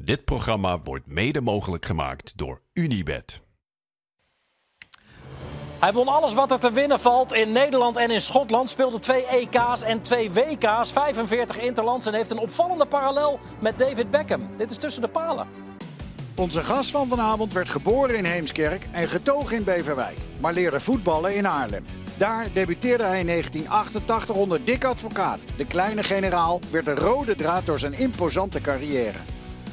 Dit programma wordt mede mogelijk gemaakt door Unibed. Hij won alles wat er te winnen valt in Nederland en in Schotland. Speelde twee EK's en twee WK's, 45 interlands en heeft een opvallende parallel met David Beckham. Dit is tussen de palen. Onze gast van vanavond werd geboren in Heemskerk en getogen in Beverwijk, maar leerde voetballen in Haarlem. Daar debuteerde hij in 1988 onder Dick Advocaat. De kleine generaal werd de rode draad door zijn imposante carrière.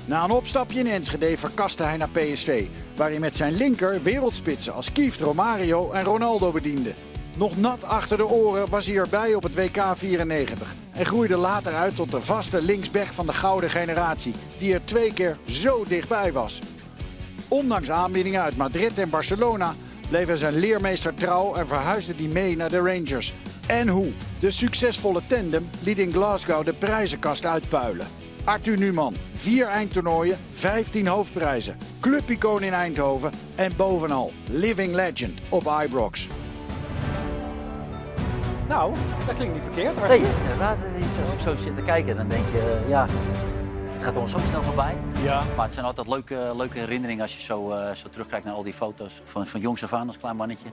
Na een opstapje in Enschede verkaste hij naar PSV, waar hij met zijn linker wereldspitsen als Kieft, Romario en Ronaldo bediende. Nog nat achter de oren was hij erbij op het WK 94 en groeide later uit tot de vaste linksback van de gouden generatie, die er twee keer zo dichtbij was. Ondanks aanbiedingen uit Madrid en Barcelona bleef hij zijn leermeester trouw en verhuisde hij mee naar de Rangers. En hoe? De succesvolle tandem liet in Glasgow de prijzenkast uitpuilen. Arthur Numan, vier eindtoernooien, 15 hoofdprijzen, clubicoon in Eindhoven en bovenal living legend op Ibrox. Nou, dat klinkt niet verkeerd. Nee, inderdaad. Als ik zo zit te kijken, dan denk je, uh, ja, het gaat ons zo snel voorbij. Ja. Maar het zijn altijd leuke, leuke herinneringen als je zo, uh, zo terugkijkt naar al die foto's. Van, van jongs af aan als klein mannetje.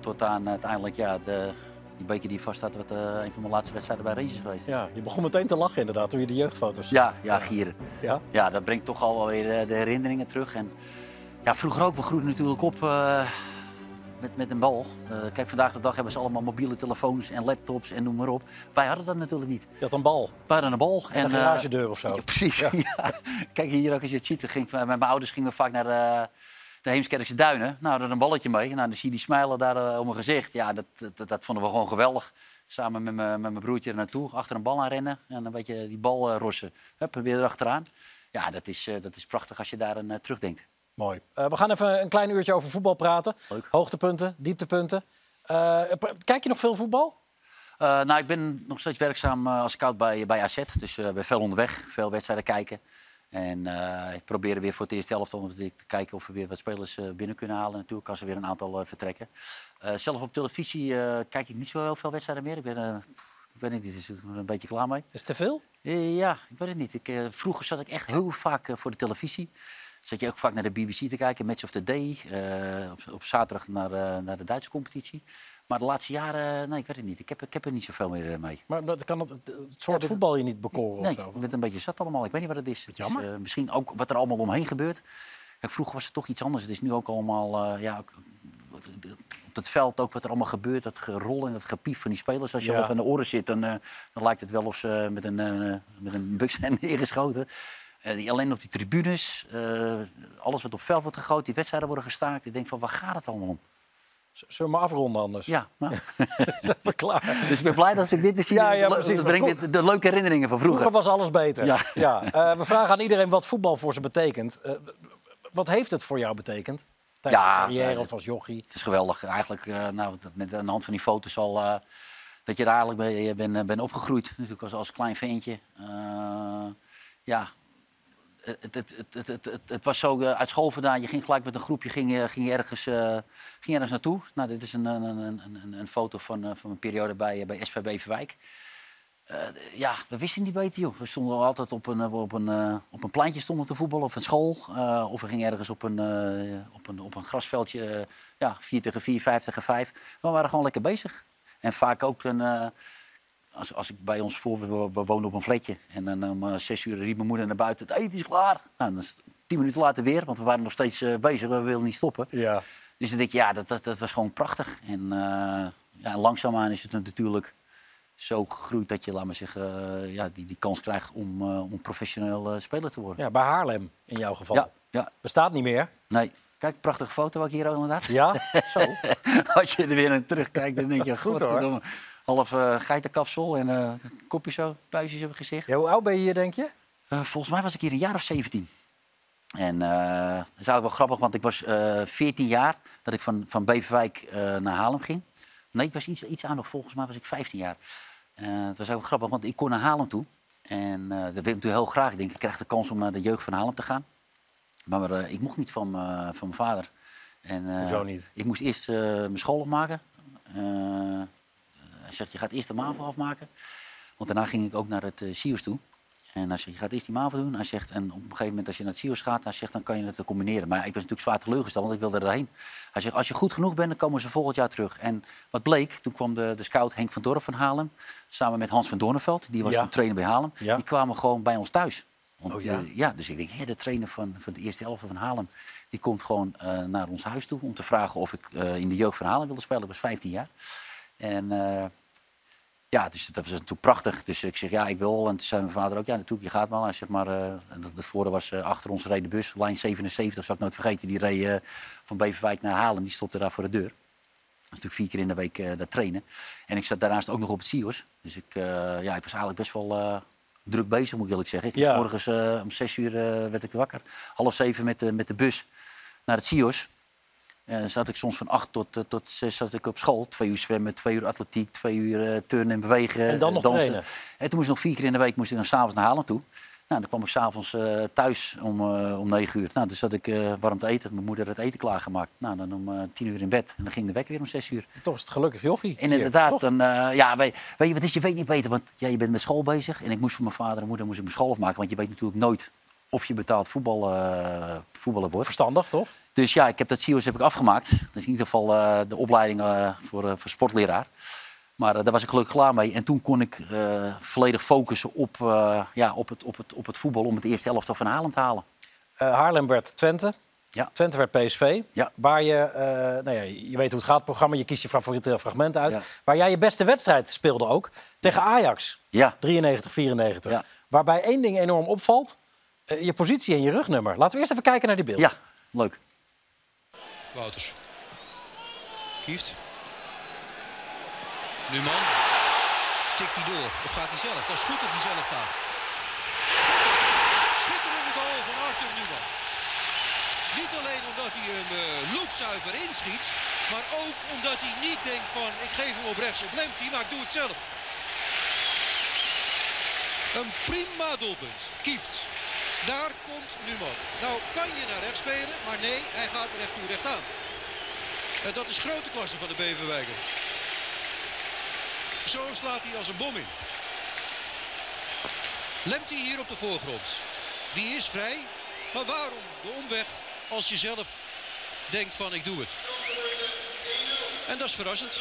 Tot aan uiteindelijk ja, de, die beker die vast staat, wat uh, een van mijn laatste wedstrijden bij Rangers geweest. Ja, je begon meteen te lachen inderdaad toen je de jeugdfoto's Ja, ja, gieren. Ja? Ja, dat brengt toch al weer de herinneringen terug. En ja, vroeger ook, we groeiden natuurlijk op uh, met, met een bal. Uh, kijk, vandaag de dag hebben ze allemaal mobiele telefoons en laptops en noem maar op. Wij hadden dat natuurlijk niet. Je had een bal? Wij hadden een bal. En, een garagedeur of zo? Ja, precies. Ja. Ja. Kijk, hier ook als je het ziet. Ging, met mijn ouders gingen we vaak naar de, de Heemskerkse duinen. Nou, er een balletje mee. Nou, dan zie je die smijlen daar uh, om mijn gezicht. Ja, dat, dat, dat, vonden we gewoon geweldig. Samen met, mijn broertje er naartoe, achter een bal aan rennen. En een beetje die bal uh, rossen. Hup, weer erachteraan. Ja, dat is, uh, dat is prachtig als je daar aan terugdenkt. Mooi. Uh, we gaan even een klein uurtje over voetbal praten. Leuk. Hoogtepunten, dieptepunten. Uh, kijk je nog veel voetbal? Uh, nou, ik ben nog steeds werkzaam als scout bij, bij AZ. Dus we ben veel onderweg, veel wedstrijden kijken. En ik probeer weer voor het eerste helft om te kijken of we weer wat spelers binnen kunnen halen. Natuurlijk als er weer een aantal vertrekken. zelf op televisie kijk ik niet zo heel veel wedstrijden meer. Ik ben, ik weet niet, is er een beetje klaar mee. Is het te veel? ja, ik weet het niet. Ik, vroeger zat ik echt heel vaak voor de televisie. Zat je ook vaak naar de BBC te kijken, Match of the Day. Uh, op, op, zaterdag naar, uh, naar de Duitse competitie. Maar de laatste jaren, nee, ik weet het niet. Ik heb, ik heb er niet zoveel meer mee. Maar dat kan het, het soort ja, voetbal je niet bekoren? Nee, of ik ben een beetje zat allemaal. Ik weet niet wat het is. Het. Is, uh, misschien ook wat er allemaal omheen gebeurt. Kijk, vroeger was het toch iets anders. Het is nu ook allemaal, ja, ook, op het veld ook wat er allemaal gebeurt. Dat gerol en dat gepief van die spelers. Als je ja. aan de oren zit, dan, dan lijkt het wel of ze met een, met een buk zijn neergeschoten. Uh, alleen op die tribunes, uh, alles wat op veld wordt gegooid, die wedstrijden worden gestaakt. Ik denk van, waar gaat het allemaal om? Zullen we maar afronden anders? Ja, nou. Zijn we klaar? Dus ik ben blij dat ik dit weer zie. Ja, ja, precies. Dat brengt de, de leuke herinneringen van vroeger. Vroeger was alles beter. Ja. ja. Uh, we vragen aan iedereen wat voetbal voor ze betekent. wat heeft het voor jou betekend? Tijdens ja, je carrière of als jochie? Het is geweldig. Eigenlijk, nou, net aan de hand van die foto's al... dat je daar eigenlijk ben, ben, ben opgegroeid. Natuurlijk als, als klein ventje. ja, het, het, het, het, was zo uh, uit school vandaan. Je ging gelijk met een groepje ging, ging ergens, uh, ging ergens naartoe. Nou, dit is een, een, een, een, foto van, uh, van een periode bij, bij SV Beverwijk. ja, we wisten niet beter, joh. We stonden altijd op een, op een, op een pleintje stonden te voetballen of een school. of we gingen ergens op een, op een, op een grasveldje, ja, 4 tegen 4, 5 tegen 5. We waren gewoon lekker bezig. En vaak ook een als, als ik bij ons voor, we, we woonden op een flatje. En dan om uh, zes uur riep mijn moeder naar buiten, het eten is klaar. Nou, dan is tien minuten later weer, want we waren nog steeds uh, bezig, we wilden niet stoppen. Ja. Dus dan denk ik, ja, dat, dat, dat was gewoon prachtig. En uh, ja, langzaamaan is het natuurlijk zo gegroeid dat je, laat maar zeggen, ja, die, die kans krijgt om, om professioneel speler te worden. Ja, bij Haarlem in jouw geval. Ja, ja. Bestaat niet meer. Nee. Kijk, prachtige foto ook hier ook inderdaad. Ja, zo. Als je er weer naar terugkijkt, dan denk je, goed hoor half uh, geitenkapsel en uh, kopje zo, puistjes op het gezicht. Ja, hoe oud ben je hier, denk je? Uh, volgens mij was ik hier een jaar of 17. En dat is eigenlijk wel grappig, want ik was 14 jaar dat ik van, van Beverwijk naar Haarlem ging. Nee, ik was iets, iets aan nog, volgens mij was ik 15 jaar. dat was ook grappig, want ik kon naar Haarlem toe. En dat wil ik natuurlijk heel graag. Ik denk, ik krijg de kans om naar de jeugd van Haarlem te gaan. Maar ik mocht niet van, van mijn vader. En, Hoezo niet? Ik moest eerst mijn school opmaken. Hij zegt, je gaat eerst de MAVO afmaken. Want daarna ging ik ook naar het uh, toe. En hij zegt, je gaat eerst die MAVO doen. Hij zegt, en op een gegeven moment als je naar het CIO's gaat, hij zegt, dan kan je het combineren. Maar ik was natuurlijk zwaar teleurgesteld, want ik wilde erheen. Hij zegt, als je goed genoeg bent, dan komen ze volgend jaar terug. En wat bleek, toen kwam de, de scout Henk van Dorp van Haarlem, samen met Hans van Doornveld, die was Ja. trainer bij Haarlem. Ja. Die kwamen gewoon bij ons thuis. Want, Oh, ja? eh, ja, dus ik denk, hé, de trainer van, van de eerste helft van Haarlem, die komt gewoon eh, naar ons huis toe om te vragen of ik in de jeugd van Haarlem wilde spelen. Ik was 15 jaar. En ja, dus dat was natuurlijk prachtig. Dus ik zeg, ja, ik wil. En toen zei mijn vader ook, ja, natuurlijk, je gaat wel. Hij zegt, maar uh, dat, dat voordeel was, uh, achter ons reed de bus, lijn 77, zal ik nooit vergeten. Die reed uh, van Beverwijk naar Halen, die stopte daar voor de deur. Dat is natuurlijk vier keer in de week dat trainen. En ik zat daarnaast ook nog op het CIO's. Dus ik, ja, ik was eigenlijk best wel druk bezig, moet ik eerlijk zeggen. Ik Ja. morgens om zes uur werd ik wakker. Half zeven met de, met de bus naar het CIO's. En zat ik soms van acht tot, uh, tot zes zat ik op school. Twee uur zwemmen, twee uur atletiek, twee uur uh, turnen en bewegen. En dan nog dansen. trainen. En toen moest ik nog vier keer in de week moest ik dan s'avonds naar Halen toe. Nou, dan kwam ik s'avonds uh, thuis om, uh, om negen uur. Nou, dus zat ik warm te eten. Mijn moeder had het eten klaargemaakt. Nou, dan om uh, tien uur in bed. En dan ging de wekker weer om zes uur. Toch is het gelukkig jochie. En inderdaad, toch? dan, ja, weet, weet je wat is? Je weet niet beter, want ja, je bent met school bezig. En ik moest voor mijn vader en moeder moest ik mijn school afmaken. Want je weet natuurlijk nooit of je betaald voetbal, uh, voetballer wordt. Verstandig, toch? Dus ja, ik heb dat CIO's heb ik afgemaakt. Dat is in ieder geval uh, de opleiding uh, voor, voor sportleraar. Maar daar was ik gelukkig klaar mee. En toen kon ik volledig focussen op, ja, op, het, op, het, op het voetbal om het eerste elftal van Haarlem te halen. Haarlem werd Twente. Ja. Twente werd PSV. Ja. Waar je, nou ja, je weet hoe het gaat, programma. Je kiest je favoriete fragment uit. Ja. Waar jij je beste wedstrijd speelde ook. Tegen Ajax. Ja. 93, 94. Ja. Waarbij één ding enorm opvalt. Uh, je positie en je rugnummer. Laten we eerst even kijken naar die beelden. Ja, leuk. Wouters. Kieft. Numan. Tikt hij door. Of gaat hij zelf? Dat is goed dat hij zelf gaat. Schitterende goal van Arthur Numan. Niet alleen omdat hij hem uh, loopzuiver inschiet. Maar ook omdat hij niet denkt van ik geef hem op rechts op Lemty, maar ik doe het zelf. Een prima doelpunt. Kieft. Daar komt Numan. Nou kan je naar rechts spelen, maar nee, hij gaat recht toe recht aan. En dat is grote klasse van de Beverwijker. Zo slaat hij als een bom in. Lemty hier op de voorgrond. Die is vrij, maar waarom de omweg als je zelf denkt van ik doe het. En dat is verrassend.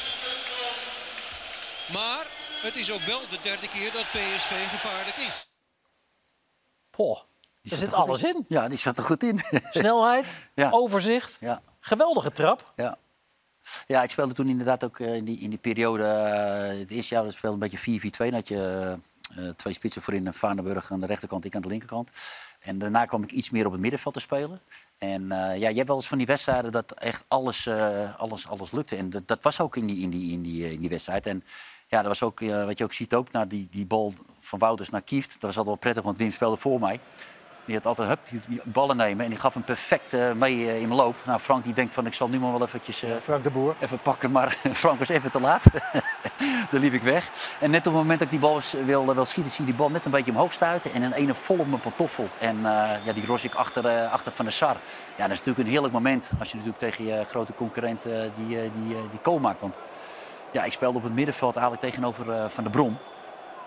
Maar het is ook wel de derde keer dat PSV gevaarlijk is. Poh, Er zit alles in. Ja, die zat er goed in. Snelheid, Ja. overzicht. ja. Geweldige trap. Ja. Ja, ik speelde toen inderdaad ook eh, in die, in die periode. eh, het eerste jaar speelde een beetje 4-4-2. Dan had je eh, twee spitsen voorin, Vaardenburg aan de rechterkant, ik aan de linkerkant. En daarna kwam ik iets meer op het middenveld te spelen. En ja, je hebt wel eens van die wedstrijden dat echt alles, alles, alles lukte. En dat, dat was ook in die, in die, in die, in die wedstrijd. En ja, dat was ook, wat je ook ziet ook, naar die, die bal van Wouters naar Kieft. Dat was altijd wel prettig, want Wim speelde voor mij. Die had altijd hup, die, die ballen nemen en die gaf hem perfect eh, mee eh, in mijn loop. Nou, Frank die denkt van ik zal nu maar wel eventjes eh, Frank de Boer. even pakken, maar Frank was even te laat. Daar liep ik weg. En net op het moment dat ik die bal was- wil, wil schieten, zie je die bal net een beetje omhoog stuiten. En een ene vol op mijn pantoffel. En eh, ja, die ros ik achter, eh, achter Van de Sar. Ja, dat is natuurlijk een heerlijk moment als je natuurlijk tegen je grote concurrent eh, die, eh, die, eh, die kool maakt. Want ja, ik speelde op het middenveld eigenlijk tegenover eh, Van de Brom.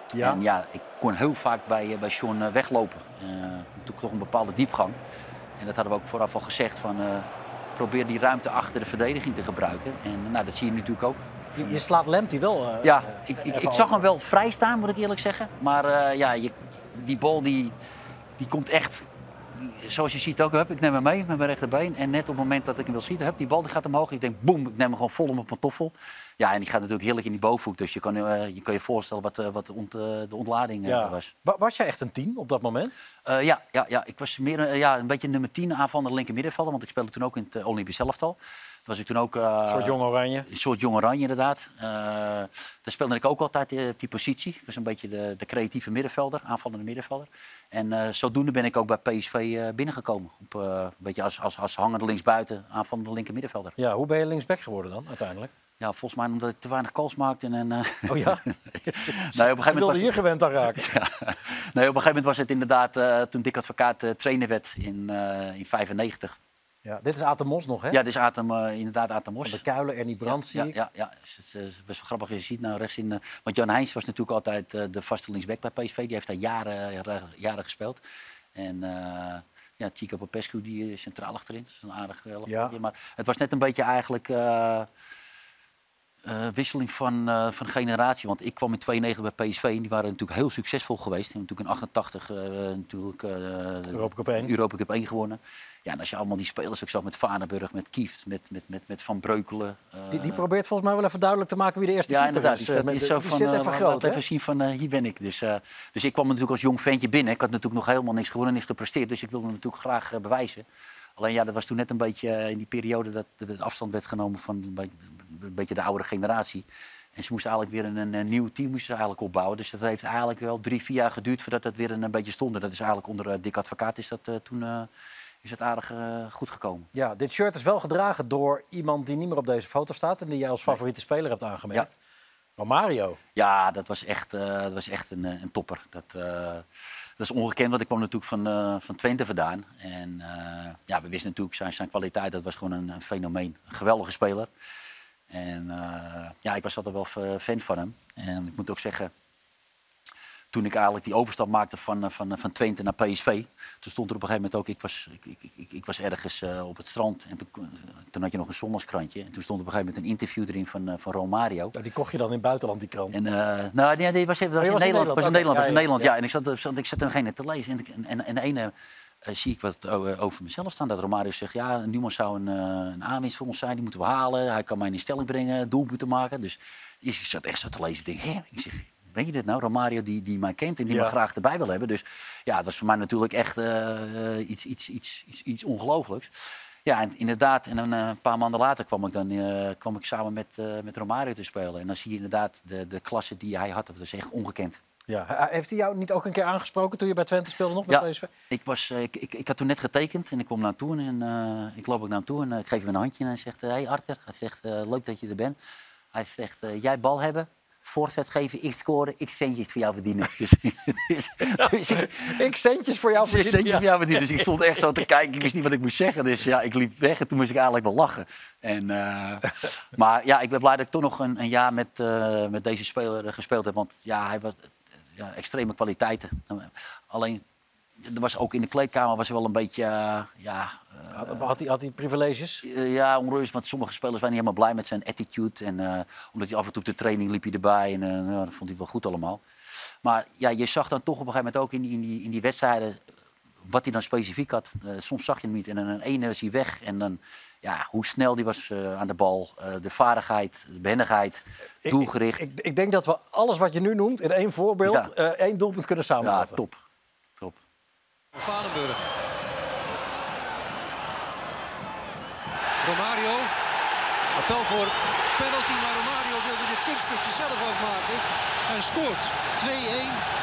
Ja. En ja, ik kon heel vaak bij, eh, bij Sean eh, weglopen. Eh toen toch een bepaalde diepgang. En dat hadden we ook vooraf al gezegd van... probeer die ruimte achter de verdediging te gebruiken. En nou, dat zie je natuurlijk ook. Je, je slaat Lemty wel. Ja, ik, ik, ik zag hem wel vrij staan, moet ik eerlijk zeggen. Maar ja, je, die bal die, die komt echt... Zoals je ziet ook, hup, ik neem hem mee met mijn rechterbeen. En net op het moment dat ik hem wil schieten, hup, die bal die gaat omhoog. Ik denk, boem, ik neem hem gewoon vol op mijn pantoffel. Ja, en die gaat natuurlijk heerlijk in die bovenhoek. Dus je kan eh, je, kan je voorstellen wat, eh, wat de, ont, eh, de ontlading Ja. was. Wa- Was jij echt een team op dat moment? Ja, ja, ja, ik was meer ja, een beetje nummer 10 aanvallende linker middenvelder. Want ik speelde toen ook in het Olympisch elftal. Was ik toen ook... eh, Een soort jong oranje. een soort jong oranje, inderdaad. Eh, daar speelde ik ook altijd eh, op die positie. Ik was een beetje de, de creatieve middenvelder, aanvallende middenvelder. En zodoende ben ik ook bij PSV binnengekomen. Op, een beetje als, als, als hangende linksbuiten, aanvallende linker middenvelder. Ja, hoe ben je linksback geworden dan uiteindelijk? Ja, volgens mij omdat ik te weinig calls maakte. En, eh, Oh ja? nee, op een gegeven Je moment wilde was hier gewend aan raken. Ja. Nee, op een gegeven moment was het inderdaad, toen Dick Advocaat trainer werd in 1995. Ja, dit is Atemos nog, hè? Ja, dit is Atem, eh, inderdaad Atemos. De Kuilen, Ernie Brandt, zie ja, ik. ja, ja, Het is, eh, best wel grappig. Je ziet nou rechts in... eh, want Jan Heijns was natuurlijk altijd de vaste linksback bij PSV. Die heeft daar jaren, jaren, gespeeld. En ja, Chico Popescu, die is centraal achterin. Dat is een aardig Ja. Maar het was net een beetje eigenlijk... eh, wisseling van, eh, van generatie. Want ik kwam in 92 bij PSV en die waren natuurlijk heel succesvol geweest. Die natuurlijk in 88 eh, natuurlijk, Europa Cup 1. Europa Cup 1 gewonnen. Ja, en als je allemaal die spelers ook zag met Vaneburg, met Kieft, met, met, met, met Van Breukelen. Die, die probeert volgens mij wel even duidelijk te maken wie de eerste ja, keeper inderdaad. is. Eh, dat met is zo die van, zit even groot, even zien van, hier ben ik. Dus, dus ik kwam natuurlijk als jong ventje binnen. Ik had natuurlijk nog helemaal niks gewonnen, niks gepresteerd. Dus ik wilde natuurlijk graag bewijzen. Alleen ja, dat was toen net een beetje eh, in die periode dat de afstand werd genomen van een beetje, de oudere generatie. En ze moesten eigenlijk weer een, een nieuw team moesten ze eigenlijk opbouwen. Dus dat heeft eigenlijk wel drie, vier jaar geduurd voordat dat weer een, een beetje stond. Dat is eigenlijk onder eh, Dick Advocaat is dat eh, toen is het aardig goed gekomen. Ja, dit shirt is wel gedragen door iemand die niet meer op deze foto staat... en die jij als favoriete speler hebt aangemerkt. Romario. Ja, dat was echt, dat was echt een, een topper. Dat, dat is ongekend, want ik kwam natuurlijk van, eh, van Twente vandaan. En eh, ja, we wisten natuurlijk zijn, zijn kwaliteit, dat was gewoon een, een fenomeen. Een geweldige speler. En eh, ja, ik was altijd wel fan van hem. En ik moet ook zeggen, toen ik eigenlijk die overstap maakte van, eh, van, van Twente naar PSV... toen stond er op een gegeven moment ook... Ik was, ik, ik, ik, ik was ergens eh, op het strand en toen, toen had je nog een zondagskrantje. En toen stond op een gegeven moment een interview erin van, eh, van Romario. Nou, die kocht je dan in het buitenland, die krant. En, eh, nou, nee, die was, was, Oh, in was in Nederland. Was in Nederland, was in Nederland, ja, ja. En ik zat, zat, ik zat er geen te lezen. En, en, en de ene eh, zie ik wat over mezelf staan. Dat Romario zegt, ja, Newman zou een, eh, een aanwinst voor ons zijn. Die moeten we halen. Hij kan mij in stelling brengen, doelpunten maken. Dus ik zat echt zo te lezen. Ik denk, hè? Ik zeg, weet je dit nou? Romario die, die mij kent en die Ja. me graag erbij wil hebben. Dus ja, het was voor mij natuurlijk echt eh, iets, iets, iets, iets, iets ongelooflijks. Ja, en inderdaad. En eh, een paar maanden later kwam ik dan eh, kwam ik samen met, met Romario te spelen. En dan zie je inderdaad de, de klasse die hij had. Dat was echt ongekend. Ja. Heeft hij jou niet ook een keer aangesproken toen je bij Twente speelde nog met Ja, PSV? ik, was, ik, ik, ik had toen net getekend en ik kom naar toe en ik loop ook naar hem toe en ik geef hem een handje en hij zegt, hé hey Arthur, hij zegt, leuk dat je er bent. Hij zegt, jij bal hebben, voorzet geven, ik scoren, ik centjes voor jou verdienen. dus, dus, dus ik, Ik centjes voor jou verdienen. centjes voor jou verdienen. Dus ik stond echt zo te kijken, ik wist niet wat ik moest zeggen. Dus ja, ik liep weg en toen moest ik eigenlijk wel lachen. En, eh, maar ja, ik ben blij dat ik toch nog een, een jaar met, eh, met deze speler eh, gespeeld heb. Want ja, hij was ja, extreme kwaliteiten. Alleen, er was ook in de kleedkamer was er wel een beetje, eh, ja, eh, Had, had, hij, had hij privileges? eh, ja, onrust. Want sommige spelers waren niet helemaal blij met zijn attitude. En omdat hij af en toe op de training liep hij erbij. En nou, dat vond hij wel goed allemaal. Maar ja, je zag dan toch op een gegeven moment ook in die, in die, in die wedstrijden... wat hij dan specifiek had. Soms zag je hem niet en dan een ene was hij weg. En dan, ja, hoe snel die was aan de bal. de vaardigheid, de behendigheid, Ik- doelgericht. Ik, ik denk dat we alles wat je nu noemt in één voorbeeld, Ja. één doelpunt kunnen ja, samenvatten. top. top. Vanenburg. Romario. Appel voor penalty, maar Romario wilde dit kunststukje zelf afmaken. En scoort 2-1.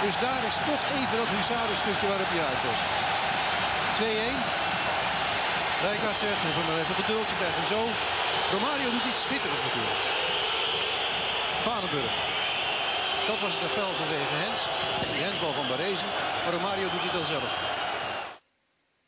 Dus daar is toch even dat huzarenstukje waarop hij uit was. 2-1. Rijkaard zegt, heb maar even geduld, je krijgt hem zo. Romario doet iets schitterend natuurlijk. Vanenburg. Dat was het appel vanwege Hens. Die hensbal van Baresi. Maar Romario doet het dan zelf.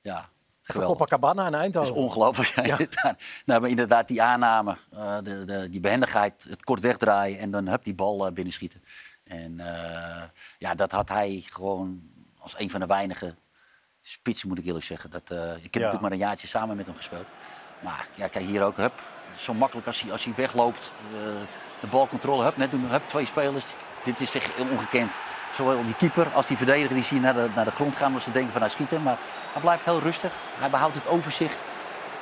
Ja, geweldig. Copacabana in Dat is Eindhoven. ongelooflijk. Ja. inderdaad. Nou, maar inderdaad, die aanname, eh, de, de, die behendigheid, het kort wegdraaien en dan hup, die bal uh, binnenschieten. En uh, ja, dat had hij gewoon als een van de weinige spitsen, moet ik eerlijk zeggen. Dat, uh, ik heb ja. natuurlijk maar een jaartje samen met hem gespeeld. Maar ja, kijk hier ook, hup, zo makkelijk als hij, als hij wegloopt. Uh, de balcontrole, hup, net doen, hup, twee spelers. Dit is echt ongekend. Zowel die keeper als die verdediger die zien naar de, naar de grond gaan omdat ze denken van hij schieten. Maar hij blijft heel rustig. Hij behoudt het overzicht.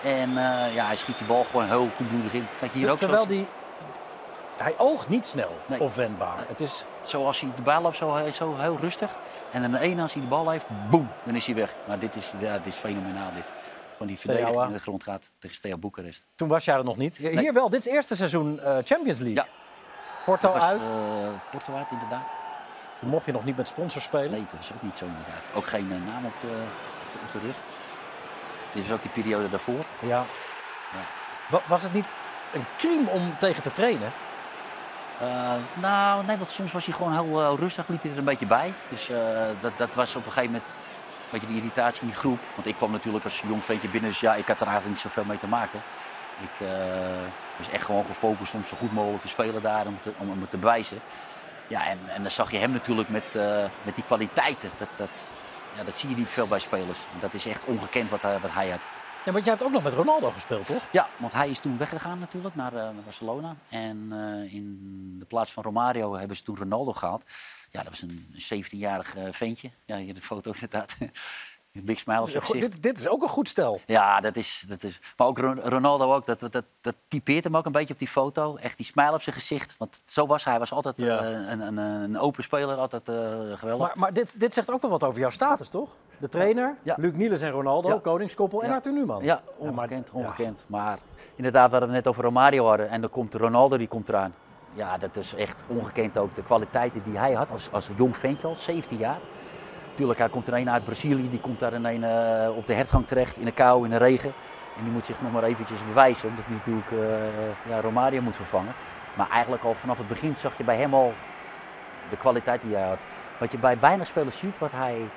En uh, ja, hij schiet die bal gewoon heel koelbloedig in. Kijk hier Ter, ook terwijl zo. die... Hij oogt niet snel Nee. of wendbaar. Het is... Zoals hij de bal loopt, zo, zo heel rustig. En dan de ene als hij de bal heeft, boem, dan is hij weg. Maar dit is, ja, dit is fenomenaal dit. Gewoon die verdediger Steaua. in de grond gaat tegen Steaua Boekarest. Toen was jij er nog niet. Hier Nee. wel, dit is eerste seizoen eh, Champions League. Ja. Porto was, uit. eh, Porto uit, inderdaad. Toen mocht je nog niet met sponsors spelen. Nee, dat is ook niet zo inderdaad. Ook geen eh, naam op de, op de, op de rug. Dit is ook die periode daarvoor. Ja. Ja. Wa- Was het niet een crime om tegen te trainen? Eh, nou, nee, want soms was hij gewoon heel rustig, liep hij er een beetje bij. Dus dat, dat was op een gegeven moment... beetje de irritatie in die groep. Want ik kwam natuurlijk als jong ventje binnen, dus ja, ik had er eigenlijk niet zoveel mee te maken. Ik eh, was echt gewoon gefocust om zo goed mogelijk te spelen daar, om, te, om, om het te bewijzen. Ja, en, en dan zag je hem natuurlijk met, eh, met die kwaliteiten. Dat, dat, ja, dat zie je niet veel bij spelers. En dat is echt ongekend wat hij, wat hij had. Ja, want jij hebt ook nog met Ronaldo gespeeld, toch? Ja, want hij is toen weggegaan natuurlijk naar, eh, naar Barcelona. En eh, in de plaats van Romario hebben ze toen Ronaldo gehaald. Ja, dat was een 17-jarig eh, ventje. Ja, hier de foto inderdaad. Een big smile op zijn Goed, gezicht. dit, dit is ook een goed stel. Ja, dat is, dat is. Maar ook Ron- Ronaldo ook, dat, dat, dat typeert hem ook een beetje op die foto. Echt die smile op zijn gezicht. Want zo was hij. Hij was altijd Ja. eh, een, een, een open speler, altijd eh, geweldig. Maar, maar dit, dit zegt ook wel wat over jouw status, toch? De trainer, Ja. Luc Niels en Ronaldo, Ja. koningskoppel en. Arthur Newman. Ja, maar- ongekend, ja. ongekend. Maar inderdaad, we het net over Romario hadden. En dan komt Ronaldo, die komt eraan. Ja, dat is echt ongekend ook. De kwaliteiten die hij had als, als jong ventje al, 17 jaar. Tuurlijk, hij komt er een uit Brazilië. Die komt daar in een, eh, op de hertgang terecht, in de kou, in de regen. En die moet zich nog maar eventjes bewijzen. Omdat hij natuurlijk eh, ja, Romario moet vervangen. Maar eigenlijk al vanaf het begin zag je bij hem al de kwaliteit die hij had. Wat je bij weinig spelers ziet, wat hij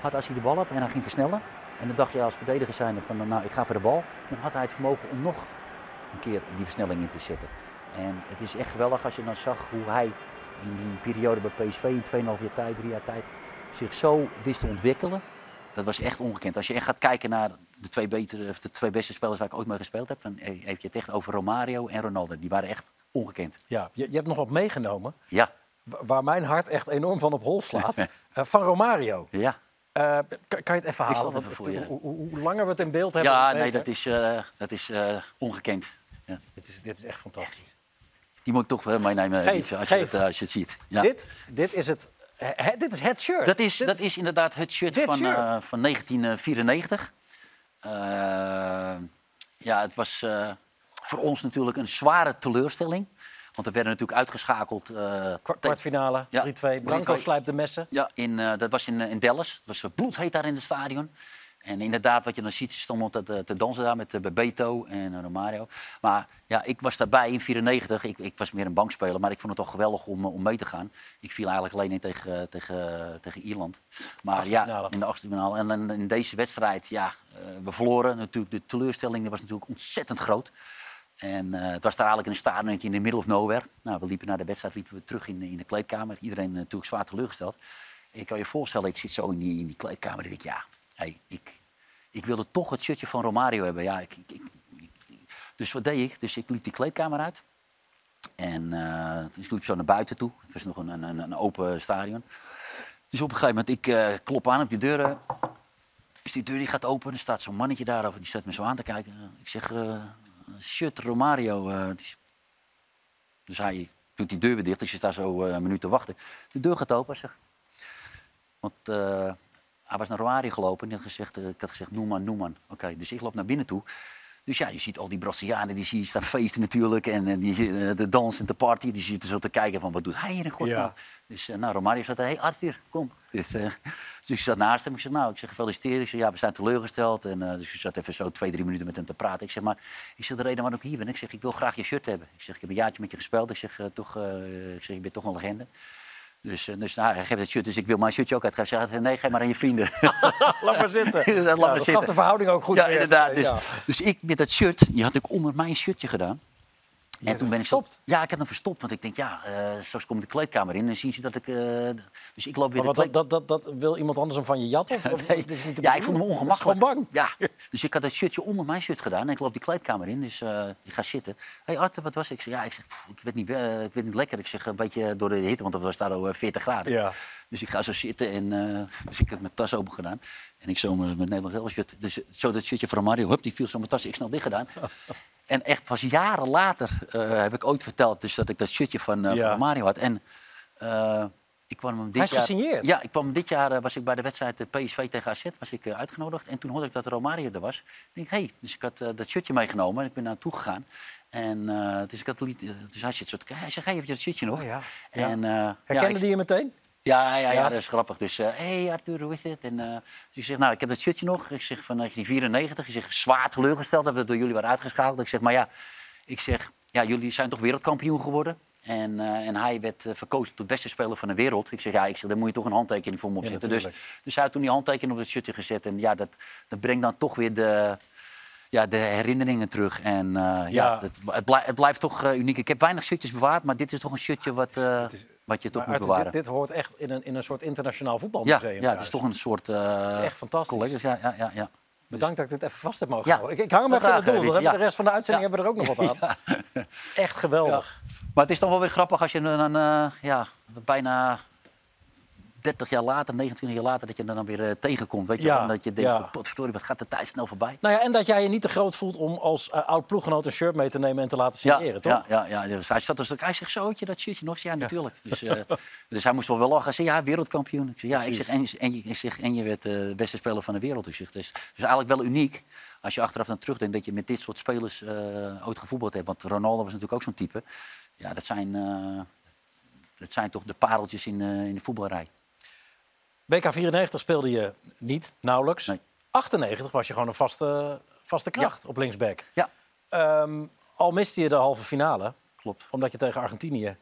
had als hij de bal had en hij ging versnellen. En dan dacht je als verdediger zijnde van nou ik ga voor de bal. Dan had hij het vermogen om nog een keer die versnelling in te zetten. En het is echt geweldig als je dan zag hoe hij in die periode bij PSV in 2,5 jaar tijd, 3 jaar tijd zich zo wist te ontwikkelen. Dat was echt ongekend. Als je echt gaat kijken naar de twee, betere, of de twee beste spelers waar ik ooit mee gespeeld heb, dan heb je het echt over Romario en Ronaldo. Die waren echt ongekend. Ja, je, je hebt nog wat meegenomen Ja, wa- waar mijn hart echt enorm van op hol slaat. Eh, van Romario. ja. Eh, kan, je het even halen? even voor hoe, hoe- hoe langer we het in beeld hebben, Ja, nee, dat is, eh, dat is ongekend. Ja. Dit, is, dit is echt fantastisch. Die moet ik toch wel meenemen, Geef, als, je het, als je het ziet. Ja. Dit, dit, is het, he- dit is het shirt. Dat is, Dit dat is inderdaad het shirt, van, shirt. eh, van 1994. Eh, ja, het was eh, voor ons natuurlijk een zware teleurstelling. Want we werden natuurlijk uitgeschakeld. eh, tegen- kwartfinale, Ja, 3-2. Branco 3-2. slijpt de messen. Ja, in, eh, dat was in, eh, in Dallas. Het was eh, bloedheet daar in het stadion. En inderdaad, wat je dan ziet, ze stonden te, te, te dansen daar met uh, Bebeto en eh, Romario. Maar ja, ik was daarbij in 94. Ik, ik was meer een bankspeler, maar ik vond het toch geweldig om, eh, om mee te gaan. Ik viel eigenlijk alleen in tegen, eh, tegen, tegen Ierland. Maar ja, in de achtste finale. En in deze wedstrijd, ja, eh, we verloren. Natuurlijk, de teleurstelling die was natuurlijk ontzettend groot. En eh, het was daar eigenlijk een stadion in de middle of nowhere. Nou, we liepen naar de wedstrijd, liepen we terug in, de- in de kleedkamer. Iedereen eh, natuurlijk zwaar teleurgesteld. Ik kan je voorstellen, ik zit zo in die, in die kleedkamer en ik denk, ja, hey, ik, ik wilde toch het shirtje van Romario hebben. Ja, ik, ik, ik- ik- dus wat deed ik? Dus ik liep die kleedkamer uit. En eh dus ik liep zo naar buiten toe. Het was nog een, een, een open stadion. Dus op een gegeven moment, ik eh, klop aan op die deuren. Dus die deur die gaat open. Er staat zo'n mannetje daar. Die staat me zo aan te kijken. Ik zeg, eh shirt Romario. dus hij doet die deur weer dicht. Dus je staat zo een minuut te wachten. De deur gaat open. Zegt, want hij was naar Romario gelopen. En had gezegd, eh, ik had gezegd, Noeman, Noeman. Oké, dus ik loop naar binnen toe. Dus ja, je ziet al die Brazilianen, die zie je staan feesten natuurlijk. En, en die, eh, de dans en de party, die zitten zo te kijken van, wat doet hij hier in godsnaam? Ja. Dus nou, Romario zat hé hey Arthur, kom. Dus, eh, dus ik zat naast hem. Ik zeg, nou, ik zeg, gefeliciteerd. Ik zeg, ja, we zijn teleurgesteld. En, eh, dus ik zat even zo twee, drie minuten met hem te praten. Ik zeg, maar, ik zeg, de reden waarom ik hier ben, ik zeg, ik wil graag je shirt hebben. Ik zeg, ik heb een jaartje met je gespeeld. Ik zeg, eh, toch, eh, ik zeg, je bent toch een legende. Dus, eh, dus nou, hij geeft het shirt, dus ik wil mijn shirtje ook uitgeven. Hij zegt, nee, geef maar aan je vrienden. Laat maar zitten. Dus laat Ja, maar dat zitten. gaf de verhouding ook goed ja, weer. inderdaad. Dus, Ja. dus ik met dat shirt, die had ik onder mijn shirtje gedaan. En toen ben ik verstopt? Ja, ik had hem verstopt. Want ik denk, ja, eh, straks kom ik de kleedkamer in en zien ze dat ik... eh, dus ik loop weer Maar de wat, dat, dat, dat, wil iemand anders hem van je jatten? Of, of Nee. is niet ja, ik vond hem ongemakkelijk. gewoon bang. Ja, dus ik had dat shirtje onder mijn shirt gedaan en ik loop die kleedkamer in. Dus eh ik ga zitten. Hé hey Arthur, wat was? Ik zeg, ja, ik, zeg, pff, ik, weet niet, ik weet niet lekker. Ik zeg, een beetje door de hitte, want het was daar al eh, 40 graden. Ja. Dus ik ga zo zitten en dus ik heb mijn tas open gedaan. En ik zo mijn, mijn Nederlands shirt. Dus zo dat shirtje van Mario, hup, die viel zo mijn tas. Ik snel dicht gedaan. en echt pas jaren later eh, heb ik ooit verteld dus dat ik dat shirtje van, eh, Ja. van Mario had. En eh, ik kwam hem dit Hij is jaar... gesigneerd. Ja, ik kwam dit jaar eh, was ik bij de wedstrijd eh, PSV tegen AZ was ik, eh, uitgenodigd. En toen hoorde ik dat Romario er was. Ik denk, hé, hey. dus ik had eh, dat shirtje meegenomen en ik ben naar toe gegaan. En eh, dus ik had het lied, eh, dus hij zit zo te kijken. Hij zegt, hey, heb je dat shirtje nog? Oh ja. En, eh, ja, Herkende ik- die je meteen? Ja, ja, ja, Ja? dat is grappig. Dus, hé hey Arthur, hoe is het? En, eh, dus ik zeg, nou, ik heb dat shirtje nog. Ik zeg, van 1994. Ik zeg, zwaar teleurgesteld dat we door jullie waren uitgeschakeld. Ik zeg, maar ja, ik zeg, ja, jullie zijn toch wereldkampioen geworden? En, eh, en hij werd eh, verkozen tot beste speler van de wereld. Ik zeg, ja, ik zeg, daar moet je toch een handtekening voor me Ja, opzetten. dus, natuurlijk. dus hij had toen die handtekening op het shirtje gezet. En ja, dat, dat brengt dan toch weer de, ja, de herinneringen terug. En eh, ja, Ja. Het, het, blijft, het blijft toch eh, uniek. Ik heb weinig shirtjes bewaard, maar dit is toch een shirtje wat, eh, wat je toch Maar moet Arthur, bewaren. dit, dit hoort echt in een, in een soort internationaal ja, voetbalmuseum. ja, het thuis. is toch een soort... eh is echt fantastisch. Collega's, ja, ja, ja, ja. Bedankt dat ik dit even vast heb mogen Ja. houden. Ik, ik hang hem even in het doel. eh, Dan hebben we ja. de rest van de uitzending Ja. hebben we er ook nog wat aan. Het is echt geweldig. Maar het is dan wel weer grappig als je dan eh, ja, bijna 30 jaar later, 29 jaar later, dat je er dan weer eh, tegenkomt. Weet je, Ja, wel? dat je denkt, ja. van, potverdorie, wat gaat de tijd snel voorbij. Nou ja, en dat jij je niet te groot voelt om als eh, oud ploeggenoot een shirt mee te nemen en te laten Ja, signeren, toch? ja, ja, ja. Dus hij zat dus hij zegt zo, had je dat shirtje nog eens? Ja, natuurlijk. Dus, eh, dus hij moest wel wel lachen. Hij zei, ja, wereldkampioen. Ik zeg, ja, ik zeg, en, en, je, ik zeg, en je werd de beste speler van de wereld. Ik zeg, dus, dus eigenlijk wel uniek, als je achteraf dan terugdenkt, dat je met dit soort spelers eh, ooit gevoetbald hebt. Want Ronaldo was natuurlijk ook zo'n type. Ja, dat zijn, dat zijn toch de pareltjes in, in de voetbalrij. BK 94 speelde je niet, nauwelijks. Nee. 98 was je gewoon een vaste, vaste kracht op linksback. Ja, Ehm, al miste je de halve finale, klopt. omdat je tegen Argentinië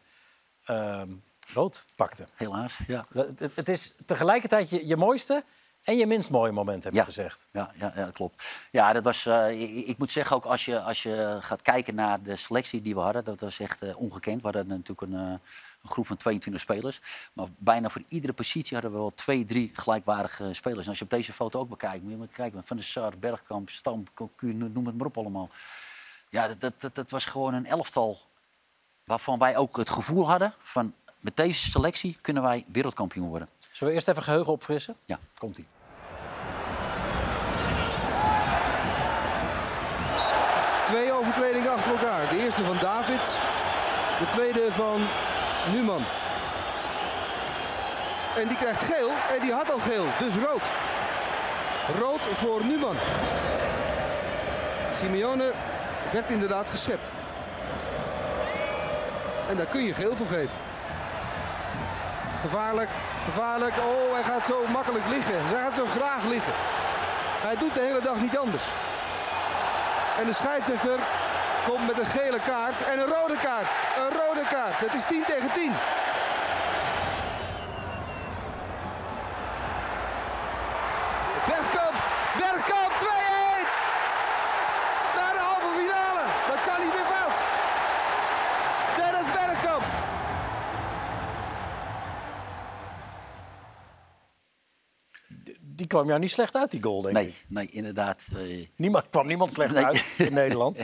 ehm, rood pakte. Helaas, ja. Het, het is tegelijkertijd je, je mooiste en je minst mooie moment, heb je Ja. gezegd. Ja, ja, ja, klopt. Ja, dat was, eh, ik, ik moet zeggen, ook als je, als je gaat kijken naar de selectie die we hadden, dat was echt eh, ongekend. We hadden natuurlijk een, eh, een groep van 22 spelers. Maar bijna voor iedere positie hadden we wel twee, drie gelijkwaardige spelers. En als je op deze foto ook bekijkt, moet je maar kijken. Van der Sar, Bergkamp, Stam, Cocu, noem het maar op allemaal. Ja, dat, dat, dat, dat was gewoon een elftal waarvan wij ook het gevoel hadden van... met deze selectie kunnen wij wereldkampioen worden. Zullen we eerst even geheugen opfrissen? Ja. Komt-ie. Twee overtredingen achter elkaar. De eerste van Davids. De tweede van Numan. En die krijgt geel. En die had al geel. Dus rood. Rood voor Numan. Simeone werd inderdaad geschept. En daar kun je geel voor geven. Gevaarlijk, gevaarlijk. Oh, hij gaat zo makkelijk liggen. Hij gaat zo graag liggen. Hij doet de hele dag niet anders. En de scheidsrechter komt met een gele kaart en een rode kaart. Een rode kaart. Het is 10 tegen 10. Bergkamp. Bergkamp 2-1. Naar de halve finale. Dat kan niet meer fout. Dennis Bergkamp. Die kwam jou niet slecht uit, die goal, denk ik. Nee, nee inderdaad. eh, Niemand, kwam niemand slecht Nee. uit in Nederland.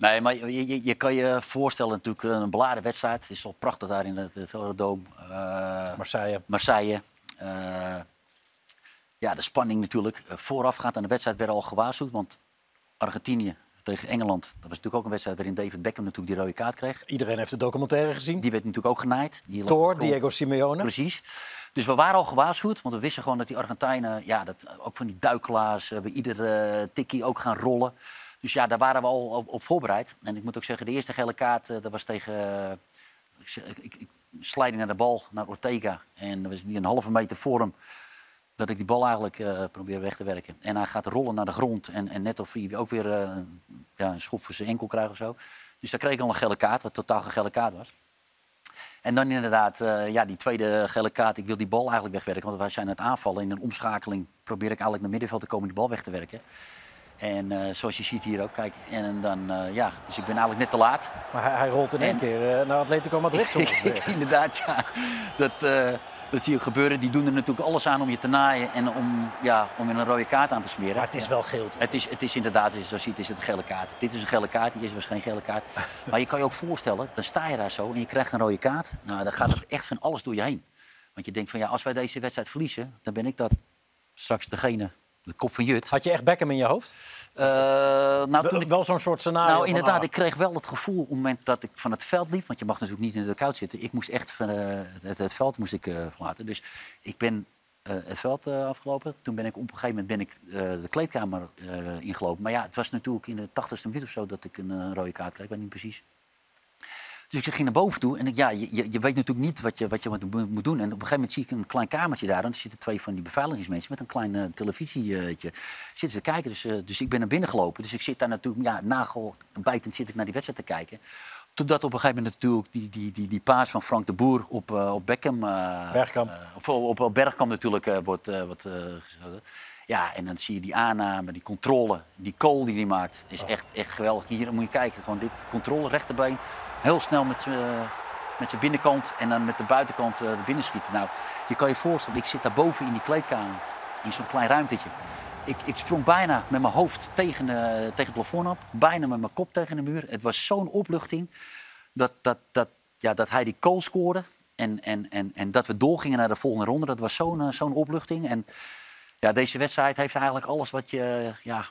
Nee, maar je, je, je kan je voorstellen natuurlijk een beladen wedstrijd. Het is toch prachtig daar in het Velodroom. Uh, Marseille. Marseille. Uh, ja, de spanning natuurlijk. Voorafgaand aan de wedstrijd werd al gewaarschuwd. Want Argentinië tegen Engeland. Dat was natuurlijk ook een wedstrijd waarin David Beckham natuurlijk die rode kaart kreeg. Iedereen heeft de documentaire gezien. Die werd natuurlijk ook genaaid. Die Door Diego Simeone. Precies. Dus we waren al gewaarschuwd, want we wisten gewoon dat die Argentijnen, ja, dat, ook van die duikelaars, bij iedere tikkie ook gaan rollen. Dus ja, daar waren we al op, voorbereid. En ik moet ook zeggen, de eerste gele kaart, dat was tegen uh, ik, ik, sliding naar de bal, naar Ortega. En dat was die een halve meter voor hem, dat ik die bal eigenlijk uh, probeer weg te werken. En hij gaat rollen naar de grond en, en net of hij ook weer ja, een schop voor zijn enkel krijgt of zo. Dus daar kreeg ik al een gele kaart, wat totaal geen gele kaart was. En dan inderdaad, ja, die tweede gele kaart. Ik wil die bal eigenlijk wegwerken. Want wij zijn aan het aanvallen. In een omschakeling probeer ik eigenlijk naar middenveld te komen die bal weg te werken. En uh, zoals je ziet hier ook, kijk. En dan, uh, ja, dus ik ben eigenlijk net te laat. Maar hij, hij rolt in één keer naar Atletico Madrid. inderdaad, ja. Dat, uh, dat zie je gebeuren. Die doen er natuurlijk alles aan om je te naaien en om, ja, om je een rode kaart aan te smeren. Maar het is wel geel, toch? Het is, het is inderdaad, zoals je ziet, is het een gele kaart. Dit is een gele kaart, die is was geen gele kaart. maar je kan je ook voorstellen, dan sta je daar zo en je krijgt een rode kaart. Nou, dan gaat er echt van alles door je heen. Want je denkt van, ja, als wij deze wedstrijd verliezen, dan ben ik dat straks degene, de kop van Jut. Had je echt Beckham in je hoofd? Uh, nou, wel, ik, wel zo'n soort scenario. Nou, inderdaad, van, ah. ik kreeg wel het gevoel op het moment dat ik van het veld liep. Want je mag natuurlijk niet in de koud zitten. Ik moest echt van uh, het, het, veld moest ik, uh, verlaten. Dus ik ben uh, het veld afgelopen. Toen ben ik op een gegeven moment ben ik, de kleedkamer ingelopen. Maar ja, het was natuurlijk in de tachtigste minuut of zo dat ik een rode kaart kreeg. Ik weet niet precies. Dus ik ging naar boven toe en ik, ja, je, je weet natuurlijk niet wat je, wat je moet doen. En op een gegeven moment zie ik een klein kamertje daar. En er zitten twee van die beveiligingsmensen met een klein uh, televisietje. Zitten ze te kijken, dus, uh, dus ik ben naar binnen gelopen. Dus ik zit daar natuurlijk, ja, nagelbijtend zit ik naar die wedstrijd te kijken. Totdat op een gegeven moment natuurlijk die, die, die, die paas van Frank de Boer op, uh, op Beckham... Bergkamp. Of op, op Bergkamp natuurlijk wordt. Ja, en dan zie je die aanname, die controle, die kool die hij maakt. Is echt, echt geweldig. Hier moet je kijken, gewoon dit controle, rechterbeen. Heel snel met met zijn binnenkant en dan met de buitenkant uh, de binnenschieten. Nou, je kan je voorstellen, ik zit daar boven in die kleedkamer, in zo'n klein ruimtetje. Ik, ik sprong bijna met mijn hoofd tegen, uh, tegen het plafond op, bijna met mijn kop tegen de muur. Het was zo'n opluchting dat, dat, dat, ja, dat hij die goal scoorde. En, en, en, en dat we doorgingen naar de volgende ronde, dat was zo'n zo'n opluchting. En ja, deze wedstrijd heeft eigenlijk alles wat je, ja,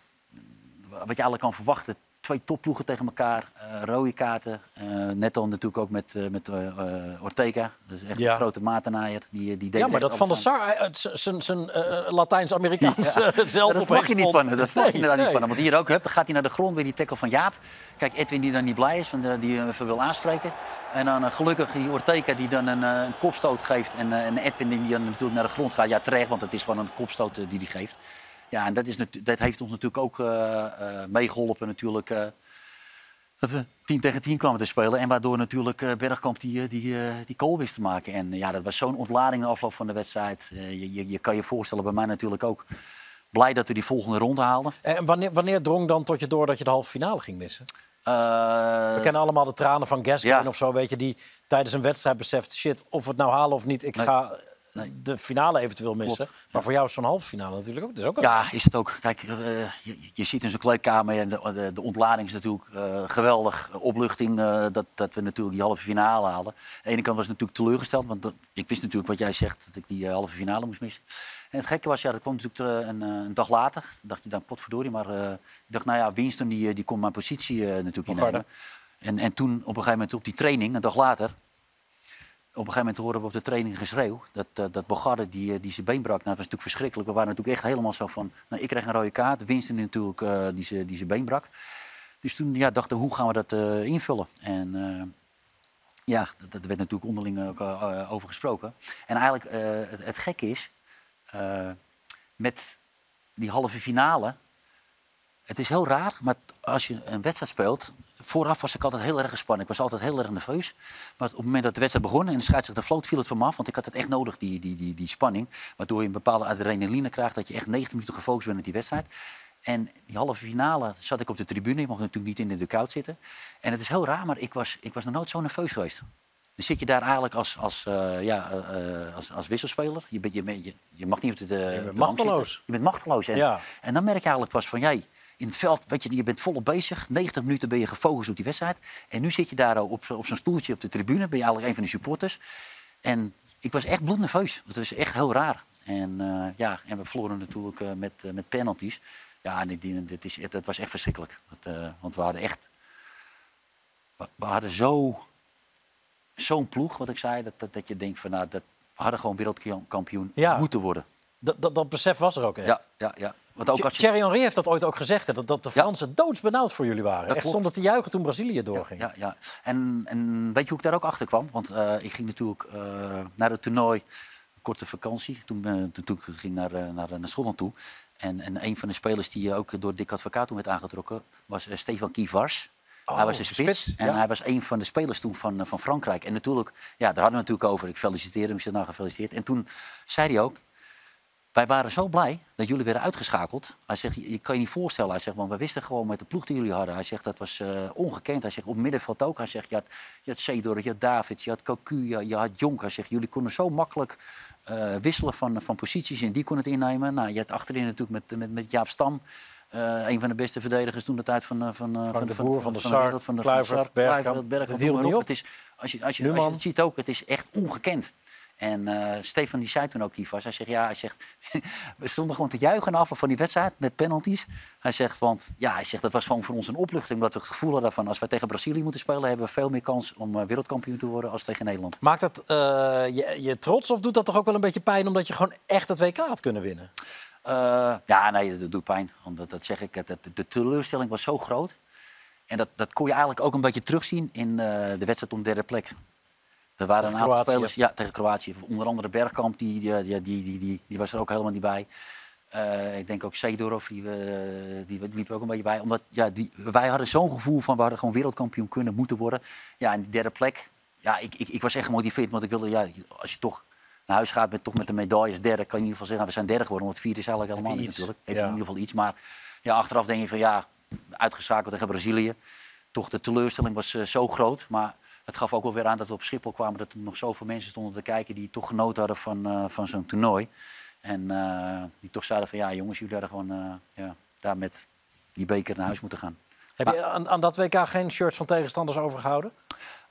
wat je eigenlijk kan verwachten twee topploegen tegen elkaar. Uh, rode kaarten. Uh, net al natuurlijk ook met, uh, met Ortega. Dat is echt ja. een grote matenaaier. Die, die deed ja, maar dat Van der Sar, zijn Latijns-Amerikaans ja. zelf Dat mag je niet van Dat mag je daar niet van Want hier ook, hup, gaat hij naar de grond weer die tackle van Jaap. Kijk, Edwin die dan niet blij is, van de, die even wil aanspreken. En dan gelukkig die Ortega die dan een, een kopstoot geeft. En, en Edwin die dan natuurlijk naar de grond gaat. Ja, terecht, want het is gewoon een kopstoot die hij geeft. Ja, en dat, is, dat heeft ons natuurlijk ook uh, uh, meegeholpen natuurlijk, uh, dat we 10 tegen 10 kwamen te spelen. En waardoor natuurlijk Bergkamp die, die, die goal wist te maken. En ja, dat was zo'n ontlading in de afloop van de wedstrijd. Je, je, je, kan je voorstellen, bij mij natuurlijk ook. Blij dat we die volgende ronde haalden. En wanneer, wanneer drong dan tot je door dat je de halve finale ging missen? we kennen allemaal de tranen van Gascoigne ja. of zo, weet je, die tijdens een wedstrijd beseft... shit, of we het nou halen of niet, ik ga nee. de finale eventueel missen. Klopt. Maar voor jou is zo'n halve finale natuurlijk ook. Dat is ook ja, is het ook. Kijk, uh, je, je, ziet in zo'n kleedkamer en de, de, de, ontlading is natuurlijk uh, geweldig. Opluchting uh, dat, dat we natuurlijk die halve finale halen. Aan de ene kant was ik natuurlijk teleurgesteld, want ik wist natuurlijk wat jij zegt, dat ik die halve finale moest missen. En het gekke was, ja, dat kwam natuurlijk een, een dag later. Dacht je dan, potverdorie. Maar ik dacht, nou ja, Winston die, die kon mijn positie natuurlijk innemen. En, en toen op een gegeven moment op die training, een dag later op een gegeven moment horen we op de training geschreeuw. Dat, uh, dat Bogarde die, die zijn been brak. Nou, dat was natuurlijk verschrikkelijk. We waren natuurlijk echt helemaal zo van... Nou, ik kreeg een rode kaart. Winston natuurlijk uh, die, zijn, die zijn been brak. Dus toen ja, dachten we, hoe gaan we dat invullen? En ja, dat, dat, werd natuurlijk onderling ook, over gesproken. En eigenlijk het, het gekke is... met die halve finale het is heel raar, maar als je een wedstrijd speelt... Vooraf was ik altijd heel erg gespannen. Ik was altijd heel erg nerveus. Maar op het moment dat de wedstrijd begon en de scheidsrechter floot, viel het van me af. Want ik had het echt nodig, die, die, die, die spanning. Waardoor je een bepaalde adrenaline krijgt. Dat je echt 90 minuten gefocust bent op die wedstrijd. En die halve finale zat ik op de tribune. Ik mocht natuurlijk niet in de dugout zitten. En het is heel raar, maar ik was, ik was nog nooit zo nerveus geweest. Dan zit je daar eigenlijk als, als, uh, ja, uh, als, als wisselspeler. Je, bent, je, je, je mag niet op de, de Je bent machteloos. Je bent machteloos. En, ja. en dan merk je eigenlijk pas van... jij in het veld, weet je, je bent volop bezig. 90 minuten ben je gefocust op die wedstrijd. En nu zit je daar op, op zo'n stoeltje op de tribune. Ben je eigenlijk een van de supporters. En ik was echt bloednerveus. Het was echt heel raar. En, uh, ja, en we verloren natuurlijk uh, met, uh, met penalties. Ja, en die, dit is, het, het, was echt verschrikkelijk. Dat, want we hadden echt... We, we hadden zo... Zo'n ploeg, wat ik zei, dat, dat, dat je denkt van... Nou, dat, we hadden gewoon wereldkampioen ja. moeten worden. Dat, dat, dat besef was er ook echt. Ja, ja, ja. Want ook als je... Thierry Henry heeft dat ooit ook gezegd, hè, dat, dat de Fransen ja. doodsbenauwd voor jullie waren. Dat Echt zonder te juichen toen Brazilië doorging. Ja, ja, En, en weet je hoe ik daar ook achter kwam? Want uh, ik ging natuurlijk uh, naar het toernooi, korte vakantie. Toen, uh, toen ging ik naar, naar, naar Schotland toe. En, en een van de spelers die ook door Dick Advocaat toen werd aangetrokken, was Stefan Kivars. Oh, hij was de spits, spits en ja. hij was een van de spelers toen van, van Frankrijk. En natuurlijk, ja, daar hadden we natuurlijk over. Ik feliciteerde hem, ik zei nou gefeliciteerd. En toen zei hij ook, wij waren zo blij dat jullie werden uitgeschakeld. Hij zegt, je, kan je niet voorstellen. Hij zegt, want we wisten gewoon met de ploeg die jullie hadden. Hij zegt, dat was uh, ongekend. Hij zegt, op middenveld ook. Hij zegt, je had, je had Seedorf, je had David, je had Cocu, je, je, had Jonk. Hij zegt, jullie konden zo makkelijk uh, wisselen van, van posities en die konden het innemen. Nou, je had achterin natuurlijk met, met, met Jaap Stam. Uh, een van de beste verdedigers toen de tijd van, van, van, van, de Boer, van, de, van de Sar, van de Kluivert, Bergkamp. Het is, als je, als je, als je het ziet ook, het is echt ongekend. En uh, Stefan die zei toen ook Kivas, hij zegt ja, hij zegt, we stonden gewoon te juichen af van die wedstrijd met penalties. Hij zegt, want ja, hij zegt dat was gewoon voor ons een opluchting, omdat we het gevoel hadden van als wij tegen Brazilië moeten spelen, hebben we veel meer kans om uh, wereldkampioen te worden als tegen Nederland. Maakt dat uh, je, je, trots of doet dat toch ook wel een beetje pijn omdat je gewoon echt het WK had kunnen winnen? ja, nee, dat doet pijn. Omdat dat zeg ik, de, de teleurstelling was zo groot. En dat, dat kon je eigenlijk ook een beetje terugzien in de wedstrijd om derde plek. Er waren tegen een aantal Kroatië. spelers ja, tegen Kroatië. Onder andere Bergkamp, die, die, die, die, die, die was er ook helemaal niet bij. ik denk ook Seedorf, die, uh, die, die liep ook een beetje bij. Omdat ja, die, wij hadden zo'n gevoel van we hadden gewoon wereldkampioen kunnen moeten worden. Ja, en die derde plek. Ja, ik, ik, ik was echt gemotiveerd, want ik wilde, ja, als je toch naar huis gaat met, toch met de medailles derde, kan je in ieder geval zeggen, we zijn derde geworden. Want vierde is eigenlijk helemaal niet natuurlijk. Heeft ja. in ieder geval iets. Maar ja, achteraf denk je van ja, uitgeschakeld tegen Brazilië. Toch de teleurstelling was uh, zo groot. Maar het gaf ook wel weer aan dat we op Schiphol kwamen. Dat er nog zoveel mensen stonden te kijken die toch genoten hadden van, uh, van zo'n toernooi. En uh, die toch zeiden van ja, jongens, jullie hadden gewoon ja, daar met die beker naar huis moeten gaan. Heb je aan, aan, dat WK geen shirts van tegenstanders overgehouden?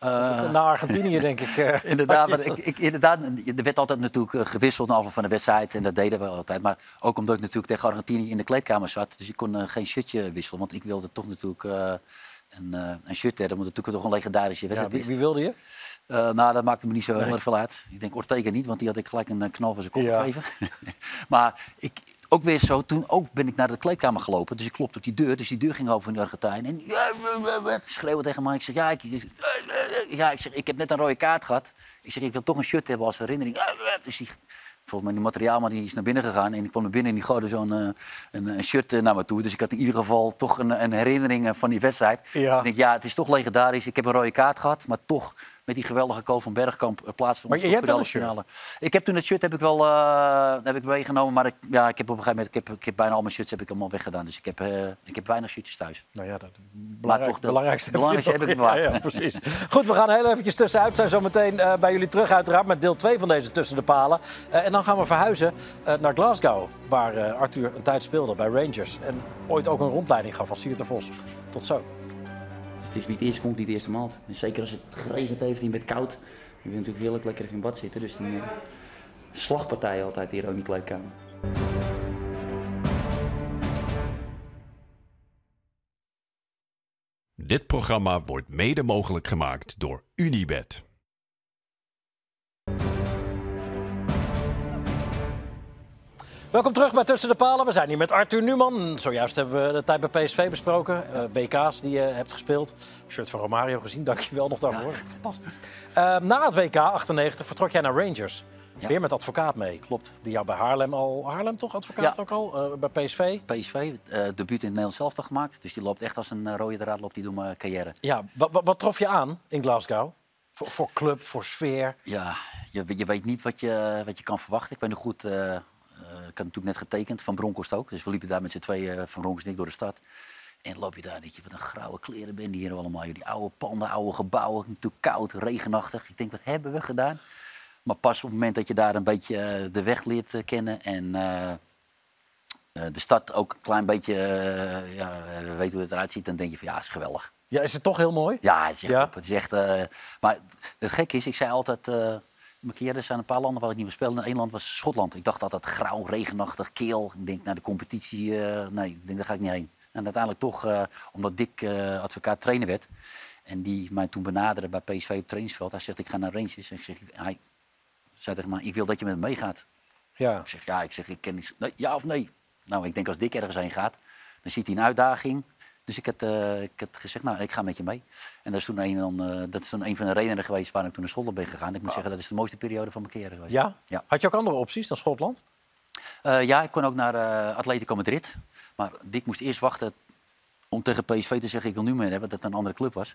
Uh, naar Argentinië, denk ik. Uh, inderdaad, maar ik, ik, inderdaad, er werd altijd natuurlijk gewisseld na afloop van de wedstrijd. En dat deden we altijd. Maar ook omdat ik natuurlijk tegen Argentinië in de kleedkamer zat. Dus ik kon geen shirtje wisselen. Want ik wilde toch natuurlijk een, uh, shirt hebben. Dat moet natuurlijk toch een legendarische wedstrijd ja, wie, wie, wilde je? Uh, nou, dat maakte me niet zo heel erg veel uit. Ik denk Ortega niet, want die had ik gelijk een knal van zijn kop gegeven. maar ik, ook weer zo, toen ook ben ik naar de kleedkamer gelopen. Dus ik klopte op die deur. Dus die deur ging over in de Argentijn. En schreeuwde tegen mij. Ik zeg, ja ik, ja, ik zeg, ik heb net een rode kaart gehad. Ik zeg, ik wil toch een shirt hebben als herinnering. Dus die volgens mij die materiaalman die is naar binnen gegaan. En ik kwam naar binnen en die gooide zo'n uh, een, een, shirt uh, naar me toe. Dus ik had in ieder geval toch een, een herinnering uh, van die wedstrijd. Ja. Ik denk, ja, het is toch legendarisch. Ik heb een rode kaart gehad, maar toch met die geweldige goal van Bergkamp uh, plaats voor maar je hebt wel een finale. Ik heb toen het shirt heb ik wel uh, heb ik meegenomen, maar ik, ja, ik heb op een gegeven moment ik heb, ik heb bijna al mijn shirts heb ik allemaal weggedaan. Dus ik heb, uh, ik heb weinig shirtjes thuis. Nou ja, dat maar toch de belangrijkste, belangrijkste heb ik bewaard. Ja, ja, precies. Goed, we gaan heel eventjes tussenuit. Zijn zo meteen bij jullie terug uiteraard met deel 2 van deze Tussen de Palen. En dan gaan we verhuizen naar Glasgow, waar Arthur een tijd speelde bij Rangers. En ooit ook een rondleiding gaf als Siert de Vos. Tot zo. Het is wie het eerst komt, die het eerste maalt. En zeker als het geregend heeft en met koud. Je wil natuurlijk heerlijk lekker in bad zitten. Dus die slagpartij altijd hier ook in die kleedkamer. Dit programma wordt mede mogelijk gemaakt door Unibed. Welkom terug bij Tussen de Palen. We zijn hier met Arthur Numan. Zojuist hebben we de tijd bij PSV besproken. Uh, BK's die je hebt gespeeld. Shirt van Romario gezien, dankjewel nog daarvoor. Ja. Fantastisch. Uh, na het WK 98 vertrok jij naar Rangers. Ja. Weer met advocaat mee. Klopt. Die jou bij Haarlem al... Haarlem toch, advocaat ja. ook al? Uh, bij PSV? PSV, uh, debuut in het Nederlands zelf gemaakt. Dus die loopt echt als een rode draad loopt die door mijn carrière. Ja, wat, trof je aan in Glasgow? Voor, voor club, voor sfeer? Ja, je, je weet niet wat je, wat je kan verwachten. Ik weet nog goed... Uh, had natuurlijk net getekend, Van Bronkhorst ook. Dus we liepen daar met z'n tweeën, Van Bronkhorst en ik, door de stad. En loop je daar, denk je, wat een grauwe kleren ben die hier allemaal. Die oude panden, oude gebouwen, natuurlijk koud, regenachtig. Ik denk, wat hebben we gedaan? Maar pas op het moment dat je daar een beetje de weg leert kennen en uh, de stad ook een klein beetje uh, ja, weet hoe het eruit ziet, dan denk je van ja, het is geweldig. Ja, is het toch heel mooi? Ja, het is echt, ja. Het is echt maar het gekke is, ik zei altijd, in er zijn een paar landen waar ik niet meer speelde. En één land was Schotland. Ik dacht dat dat grauw, regenachtig, keel. Ik denk naar de competitie, nee, ik denk daar ga ik niet heen. En uiteindelijk toch, omdat Dick advocaat trainer werd. En die mij toen benaderde bij PSV op trainingsveld. Hij zegt, ik ga naar Rangers. En ik zeg, hij, zei tegen mij, ik wil dat je met me meegaat. Ja. Ik zeg, ja, ik zeg, ik ken niks. Nee, ja of nee? Nou, ik denk als Dick ergens heen gaat, dan ziet hij een uitdaging. Dus ik had, uh, ik had gezegd, nou, ik ga met je mee. En dat is toen een, dan, uh, dat is toen een van de redenen geweest waarom ik toen naar Schotland ben gegaan. Ik moet oh. zeggen, dat is de mooiste periode van mijn carrière geweest. Ja? ja? Had je ook andere opties dan Schotland? Uh, ja, ik kon ook naar Atletico Madrid. Maar Dick moest eerst wachten om tegen PSV te zeggen, ik wil nu meer hebben, dat het een andere club was.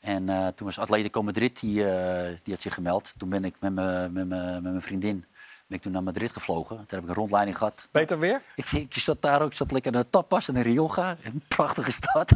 En toen was Atletico Madrid, die, die had zich gemeld. Toen ben ik met mijn vriendin ben ik toen naar Madrid gevlogen. Toen heb ik een rondleiding gehad. Beter weer? Ik, ik zat daar ook, ik zat lekker naar de tapas en in Rioja. Een prachtige stad.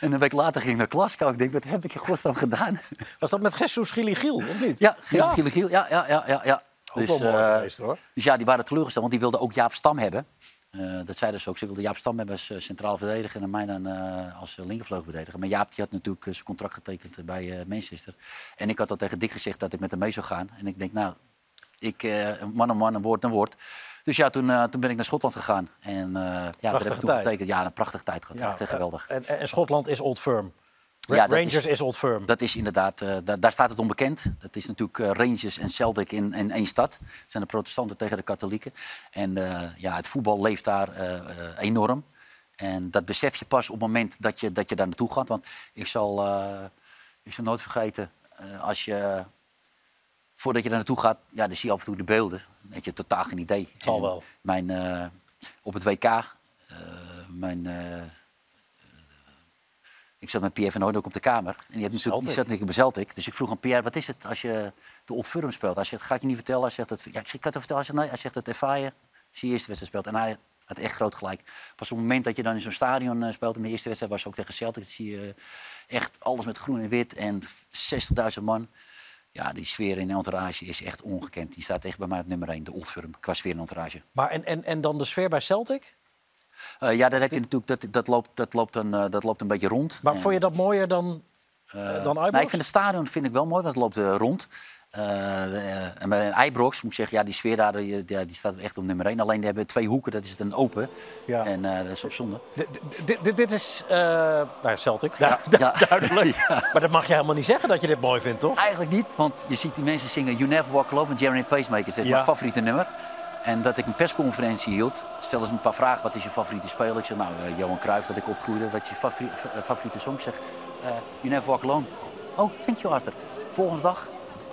En een week later ging ik naar Glasgow. Ik denk, wat heb ik in godsnaam gedaan? Was dat met Jesus Gilligiel, of niet? Ja, ja. ja, ja, ja, ja. Ook dus, wel uh, geweest, hoor. Dus ja, die waren teleurgesteld, want die wilden ook Jaap Stam hebben. Uh, dat zeiden ze ook. Ze wilden Jaap Stam hebben als uh, centraal verdediger en mij dan uh, als linkervleugelverdediger. Maar Jaap die had natuurlijk zijn contract getekend bij Manchester. En ik had al tegen Dick gezegd dat ik met hem mee zou gaan. En ik denk, nou, ik, man om man, een woord een woord. Dus ja, toen, toen ben ik naar Schotland gegaan. En ja, daar heb ik toen getekend. Ja, een prachtige tijd gehad. Ja, Echt geweldig. En, en, Schotland is Old Firm. Ja, Rangers is, is, Old Firm. Dat is inderdaad, uh, da daar staat het onbekend. Dat is natuurlijk uh, Rangers en Celtic in, in één stad. Dat zijn de protestanten tegen de katholieken. En uh, ja, het voetbal leeft daar enorm. En dat besef je pas op het moment dat je, dat je daar naartoe gaat. Want ik zal, ik zal nooit vergeten, als je, voordat je daar naartoe gaat, ja, dan zie je af en toe de beelden. Dan heb je totaal geen idee. Het zal wel. Mijn, op het WK. mijn, ik zat met Pierre van Hooydonk op de kamer. En die, heeft natuurlijk, die zat natuurlijk bij Celtic. Dus ik vroeg aan Pierre, wat is het als je de Old Firm speelt? Hij zegt, ga ik je niet vertellen? Hij zegt, dat, ja, ik kan het vertellen. Hij zegt, nee. Hij zegt, dat ervaar je als je eerste wedstrijd speelt. En hij had echt groot gelijk. Pas op het moment dat je dan in zo'n stadion speelt... in de eerste wedstrijd was ook tegen Celtic... zie je echt alles met groen en wit en 60.000 man. Ja, die sfeer in entourage is echt ongekend. Die staat echt bij mij op nummer 1, de Old Firm, qua sfeer in entourage. Maar en, en, en dan de sfeer bij Celtic? Uh, ja, dat, heb je natuurlijk, dat, dat, loopt, dat, loopt een, uh, dat loopt een beetje rond. Maar en, vond je dat mooier dan, uh, dan nou, ik vind het stadion vind ik wel mooi, want het loopt rond. En bij Ibrox moet ik zeggen, ja, die sfeer daar die, die staat echt op nummer 1. Alleen die hebben twee hoeken, dat is het een open. Ja. En dat is op zonde. Dit, is ja, Celtic, duidelijk. ja. Maar dat mag je helemaal niet zeggen dat je dit mooi vindt, toch? Eigenlijk niet, want je ziet die mensen zingen You Never Walk Alone van Jeremy Pacemakers. Dat is mijn favoriete nummer. En dat ik een persconferentie hield, stelden ze me een paar vragen. Wat is je favoriete speler? Ik zeg, nou, uh, Johan Cruijff, dat ik opgroeide. Wat is je favori favoriete song? Ik zeg, uh, You Never Walk Alone. Oh, thank you Arthur. Volgende dag,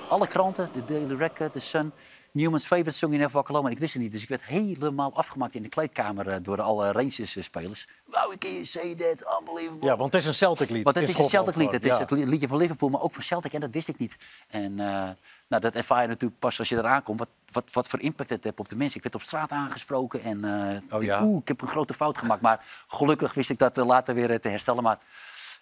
alle kranten, de Daily Record, The Sun... Newman's favorite song, Walk Alone. En ik wist het niet, dus ik werd helemaal afgemaakt in de kleedkamer... Uh, door alle Rangers-spelers. Wow, can you say that? Unbelievable. Ja, want het is een Celtic-lied. Want het is een Celtic-lied. Het is het liedje van Liverpool, maar ook van Celtic. En dat wist ik niet. En nou, dat ervaar je natuurlijk pas als je eraan komt. Wat, wat, wat voor impact het heeft op de mensen. Ik werd op straat aangesproken en uh, oh, ja? oeh, ik heb een grote fout gemaakt. Maar gelukkig wist ik dat later weer te herstellen. Maar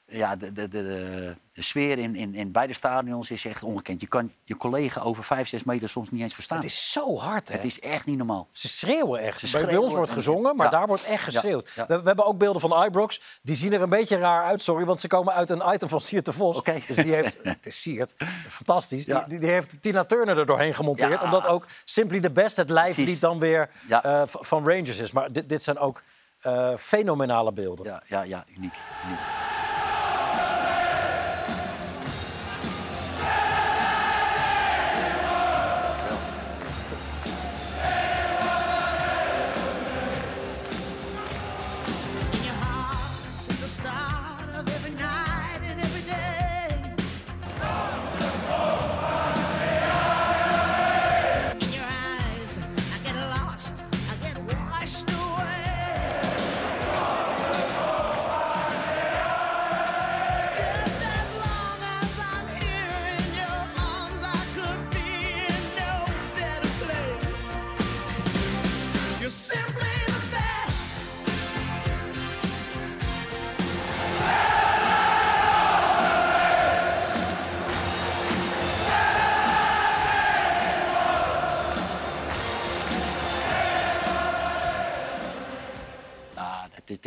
ja, de, de, de, de sfeer in, in, in beide stadions is echt ongekend. Je kan je collega over vijf, zes meter soms niet eens verstaan. Het is zo hard, hè? Het is echt niet normaal. Ze schreeuwen echt. Ze schreeuwen bij ons wordt gezongen, maar ja. daar wordt echt geschreeuwd. Ja. We, we, hebben ook beelden van Ibrox. Die zien er een beetje raar uit, sorry. Want ze komen uit een item van Siert de Vos. Okay. Dus die heeft... het is Siert. Fantastisch. Die, die, heeft Tina Turner er doorheen gemonteerd. Omdat ook Simply the Best het lijflied dan weer uh, van Rangers is. Maar dit, dit zijn ook uh, fenomenale beelden. Ja, ja, ja uniek. uniek.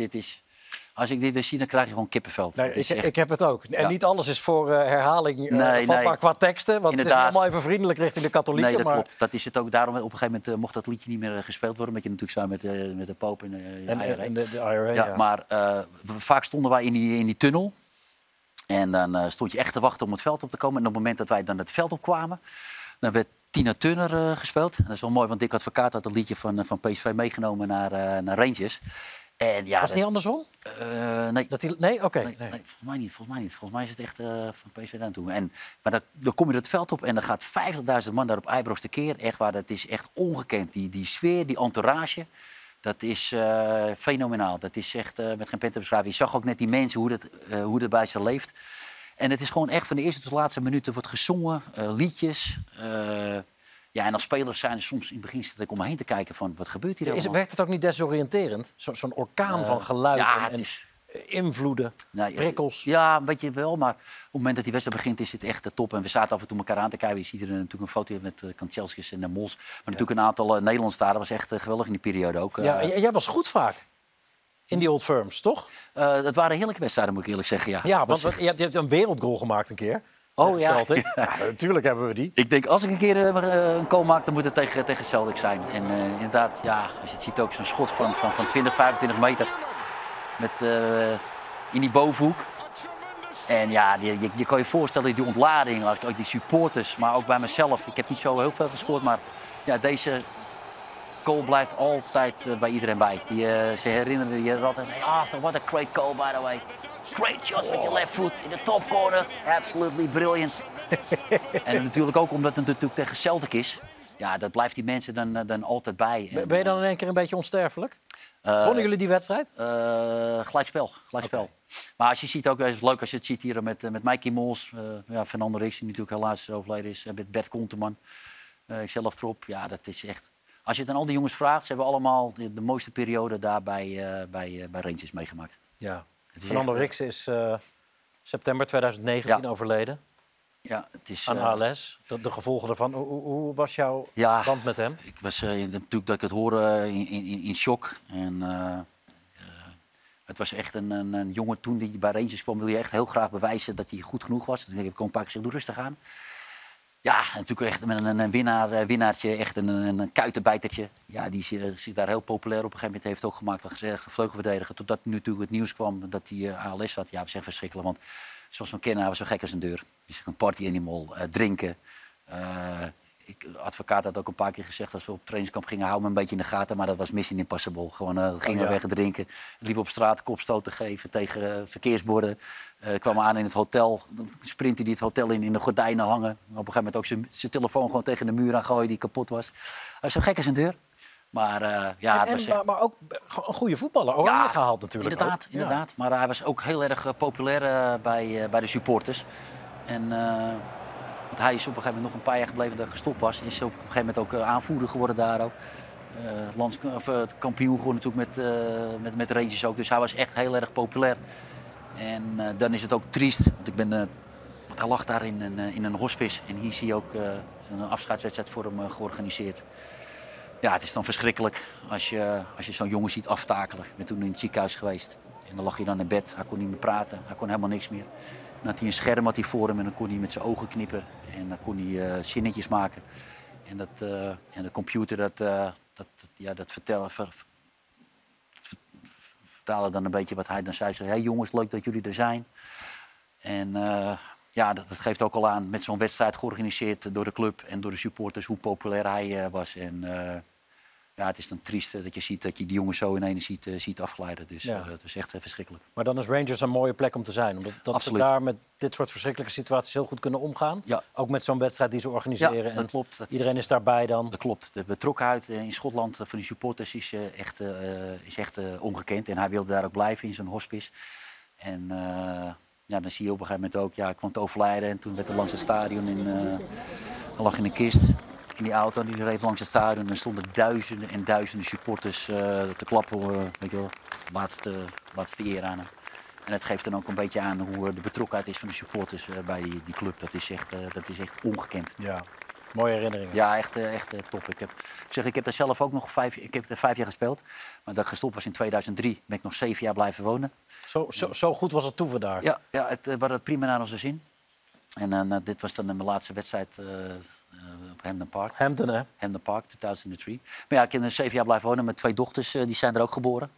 Dit is... Als ik dit weer zie, dan krijg je gewoon kippenveld. Nee, ik, echt... ik, heb het ook. En ja. niet alles is voor uh, herhaling uh, nee, vatbaar nee. qua teksten. Want Inderdaad. het is allemaal even vriendelijk richting de katholieken. Nee, dat maar... klopt. Dat is het ook. Daarom op een gegeven moment uh, mocht dat liedje niet meer gespeeld worden. Omdat je natuurlijk samen met, met de Pope en, en, en de, de IRA. Ja, ja. Maar vaak stonden wij in die, in die tunnel. En dan stond je echt te wachten om het veld op te komen. En op het moment dat wij dan het veld opkwamen... dan werd Tina Turner uh, gespeeld. Dat is wel mooi, want Dick Advocaat had het liedje van, van PSV meegenomen naar, uh, naar Rangers. En ja, Was het niet andersom? Uh, nee. Dat die, nee? Oké. Okay, nee, nee. nee, volgens mij niet. Volgens mij niet. Volgens mij is het echt uh, van PSV daar toe. En, maar dat, dan kom je het veld op en dan gaat 50.000 man daar op Eibrox keer. Echt waar, dat is echt ongekend. Die, die sfeer, die entourage, dat is uh, fenomenaal. Dat is echt met geen pen te beschrijven. Je zag ook net die mensen, hoe dat, hoe dat bij ze leeft. En het is gewoon echt van de eerste tot de laatste minuten wordt gezongen, liedjes. Ja, en als spelers zijn er soms in het begin zit ik om me heen te kijken van wat gebeurt hier is, Werkt het ook niet desoriënterend? Zo'n zo orkaan uh, van geluid ja, en, en is... invloeden, nou, prikkels? Ja, een beetje wel, maar op het moment dat die wedstrijd begint is het echt de top. En we zaten af en toe elkaar aan te kijken. Je ziet er natuurlijk een foto met uh, Kanchelskis en de Mos. Maar ja. natuurlijk een aantal uh, Nederlanders daar. Dat was echt geweldig in die periode ook. ja, jij was goed vaak. In die Old Firms, toch? dat waren heerlijke wedstrijden, moet ik eerlijk zeggen. Ja, ja want je, hebt, je hebt een wereldgoal gemaakt een keer. Oh ja. ja. Natuurlijk hebben we die. Ik denk, als ik een keer uh, een goal maak, dan moet het tegen, tegen Celtic zijn. En uh, inderdaad, ja, als je het ziet ook zo'n schot van, van, van 20, 25 meter. Met, uh, in die bovenhoek. En ja, je, je, je kan je voorstellen, die ontlading, als ook die supporters, maar ook bij mezelf. Ik heb niet zo heel veel gescoord, maar ja, deze goal blijft altijd bij iedereen bij. Die, ze herinneren je altijd, hey Arthur, what a great goal by the way. Great shot with your left foot in the top corner. Absolutely brilliant. en natuurlijk ook omdat het natuurlijk tegen Celtic is. ja, dat blijft die mensen dan, dan altijd bij. ben je dan in één keer een beetje onsterfelijk? Uh, Wonnen jullie die wedstrijd? Uh, gelijkspel. gelijkspel. Maar als je ziet ook, het is leuk als je het ziet hier met, met Mikey Mols, uh, ja, Fernando Rix, die natuurlijk helaas overleden is, en met Bert Konteman, uh, ikzelf erop. Ja, dat is echt. Als je het aan al die jongens vraagt, ze hebben allemaal de, de mooiste periode daar bij, bij, bij Rangers meegemaakt. Ja, Fernando Rix is september 2019 ja. overleden. Ja, het is, aan ALS, de, de gevolgen ervan. Hoe, hoe, was jouw ja, band met hem? Ik was natuurlijk dat ik het hoorde in, in, in shock. En, het was echt een, een, een, jongen toen die bij Rangers kwam, wil je echt heel graag bewijzen dat hij goed genoeg was. Toen heb ik een paar keer gezegd, doe rustig aan. Ja, natuurlijk echt een, een, winnaar, een winnaartje, echt een, een, kuitenbijtertje. Ja, die is, daar heel populair op een gegeven moment. heeft ook gemaakt als vleugelverdediger. Totdat nu natuurlijk het nieuws kwam dat hij uh, ALS had. Ja, we zeggen verschrikkelijk, want zoals we kennen, hij was zo gek als een deur. Is een party animal, uh, drinken. Ik, advocaat had ook een paar keer gezegd als we op trainingskamp gingen, hou me een beetje in de gaten. Maar dat was mission impossible. Gewoon uh, gingen oh, ja. weg drinken. Liep op straat kopstoten geven tegen uh, verkeersborden. Uh, kwam aan in het hotel. Dan sprintte hij het hotel in, in de gordijnen hangen. Op een gegeven moment ook zijn telefoon gewoon tegen de muur aan gooien die kapot was. Hij zo gek als een deur. Maar, uh, ja, en, en, maar, ook een goede voetballer. Oranje ja, gehaald natuurlijk. Inderdaad, ook. inderdaad. Maar hij was ook heel erg populair bij, bij de supporters. En hij is op een gegeven moment nog een paar jaar gebleven dat hij gestopt was. Is op een gegeven moment ook eh, aanvoerder geworden daar ook. Uh, lands, of, uh, kampioen geworden natuurlijk met, uh, met, met Rangers ook. Dus hij was echt heel erg populair. En dan is het ook triest. Want ik ben, hij lag daar in een, in een hospice. En hier zie je ook een afscheidswedstrijd voor hem georganiseerd. Ja, het is dan verschrikkelijk als je, als je zo'n jongen ziet aftakelen. Ik ben toen in het ziekenhuis geweest. En dan lag hij dan in bed. Hij kon niet meer praten. Hij kon helemaal niks meer. Dan had hij een scherm had hij voor hem en dan kon hij met zijn ogen knippen. En dan kon hij uh, zinnetjes maken. En, dat, uh, en de computer dat, uh, dat, ja, dat vertellen, ver, vertalen dan een beetje wat hij dan zei. Hé hey jongens, leuk dat jullie er zijn. En ja, dat, dat, geeft ook al aan met zo'n wedstrijd georganiseerd door de club en door de supporters hoe populair hij was. En ja, het is dan triest dat je ziet dat je die jongens zo in ene ziet, uh, ziet afglijden. Dus ja. het is echt uh, verschrikkelijk. Maar dan is Rangers een mooie plek om te zijn. Omdat dat ze daar met dit soort verschrikkelijke situaties heel goed kunnen omgaan. Ja. Ook met zo'n wedstrijd die ze organiseren. Ja, dat klopt. iedereen is daarbij dan. Dat klopt. De betrokkenheid in Schotland van die supporters is echt, is echt ongekend. En hij wilde daar ook blijven in zo'n hospice. En ja, dan zie je op een gegeven moment ook, ja, ik kwam te overlijden. En toen werd er langs het stadion in, lag in een kist in die auto. Die reed langs het stadion. En er stonden duizenden en duizenden supporters uh, te klappen. Uh, weet je wel, laatste, laatste eer aan hem. En het geeft dan ook een beetje aan hoe de betrokkenheid is van de supporters bij die, die, club. Dat is echt, dat is echt ongekend. Ja, mooie herinneringen. Ja, echt, echt top. Ik, heb, ik, zeg, ik heb daar zelf ook nog vijf, ik heb er vijf jaar gespeeld. Maar dat ik gestopt was in 2003, ben ik nog zeven jaar blijven wonen. Zo, zo, zo goed was het toe vandaag? Ja, ja het, we hadden het prima naar onze zin. En dit was dan mijn laatste wedstrijd op Hampden Park. Hampden, hè? Hampden Park, 2003. Maar ja, ik heb er zeven jaar blijven wonen met twee dochters. Uh, die zijn er ook geboren.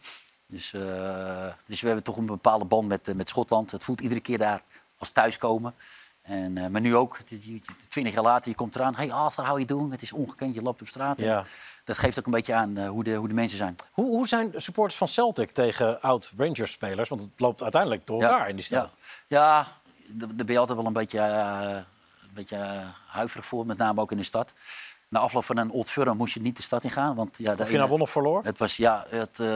Dus, uh, dus we hebben toch een bepaalde band met, met Schotland. Het voelt iedere keer daar als thuiskomen. En, maar nu ook, twintig jaar later, je komt eraan. Hey Arthur, how you doing? Het is ongekend, je loopt op straat. Ja. Dat geeft ook een beetje aan hoe, de, hoe de mensen zijn. Hoe, hoe zijn supporters van Celtic tegen oud-Rangers-spelers? Want het loopt uiteindelijk door elkaar in die stad. Ja, ja daar ben je altijd wel een beetje beetje eh, huiverig voor, met name ook in de stad. Na afloop van een Old Firm moest je niet de stad in gaan. Want, ja, of je nou won of verloor? Het was, ja, het, uh,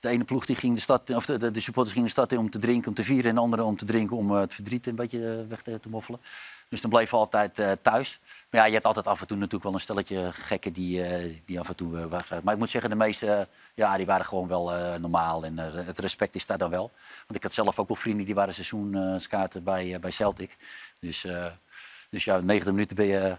de ene ploeg die ging de stad, of de, de, supporters gingen de stad in om te drinken, om te vieren. En de andere om te drinken om uh, het verdriet een beetje weg te, te moffelen. Dus dan bleef we altijd uh, thuis. Maar ja, je hebt altijd af en toe natuurlijk wel een stelletje gekken die, uh, die af en toe uh, waren. Maar ik moet zeggen, de meeste ja, die waren gewoon wel normaal. En het respect is daar dan wel. Want ik had zelf ook wel vrienden die waren seizoenskaarten bij, bij Celtic. Dus dus ja, 90 minuten ben je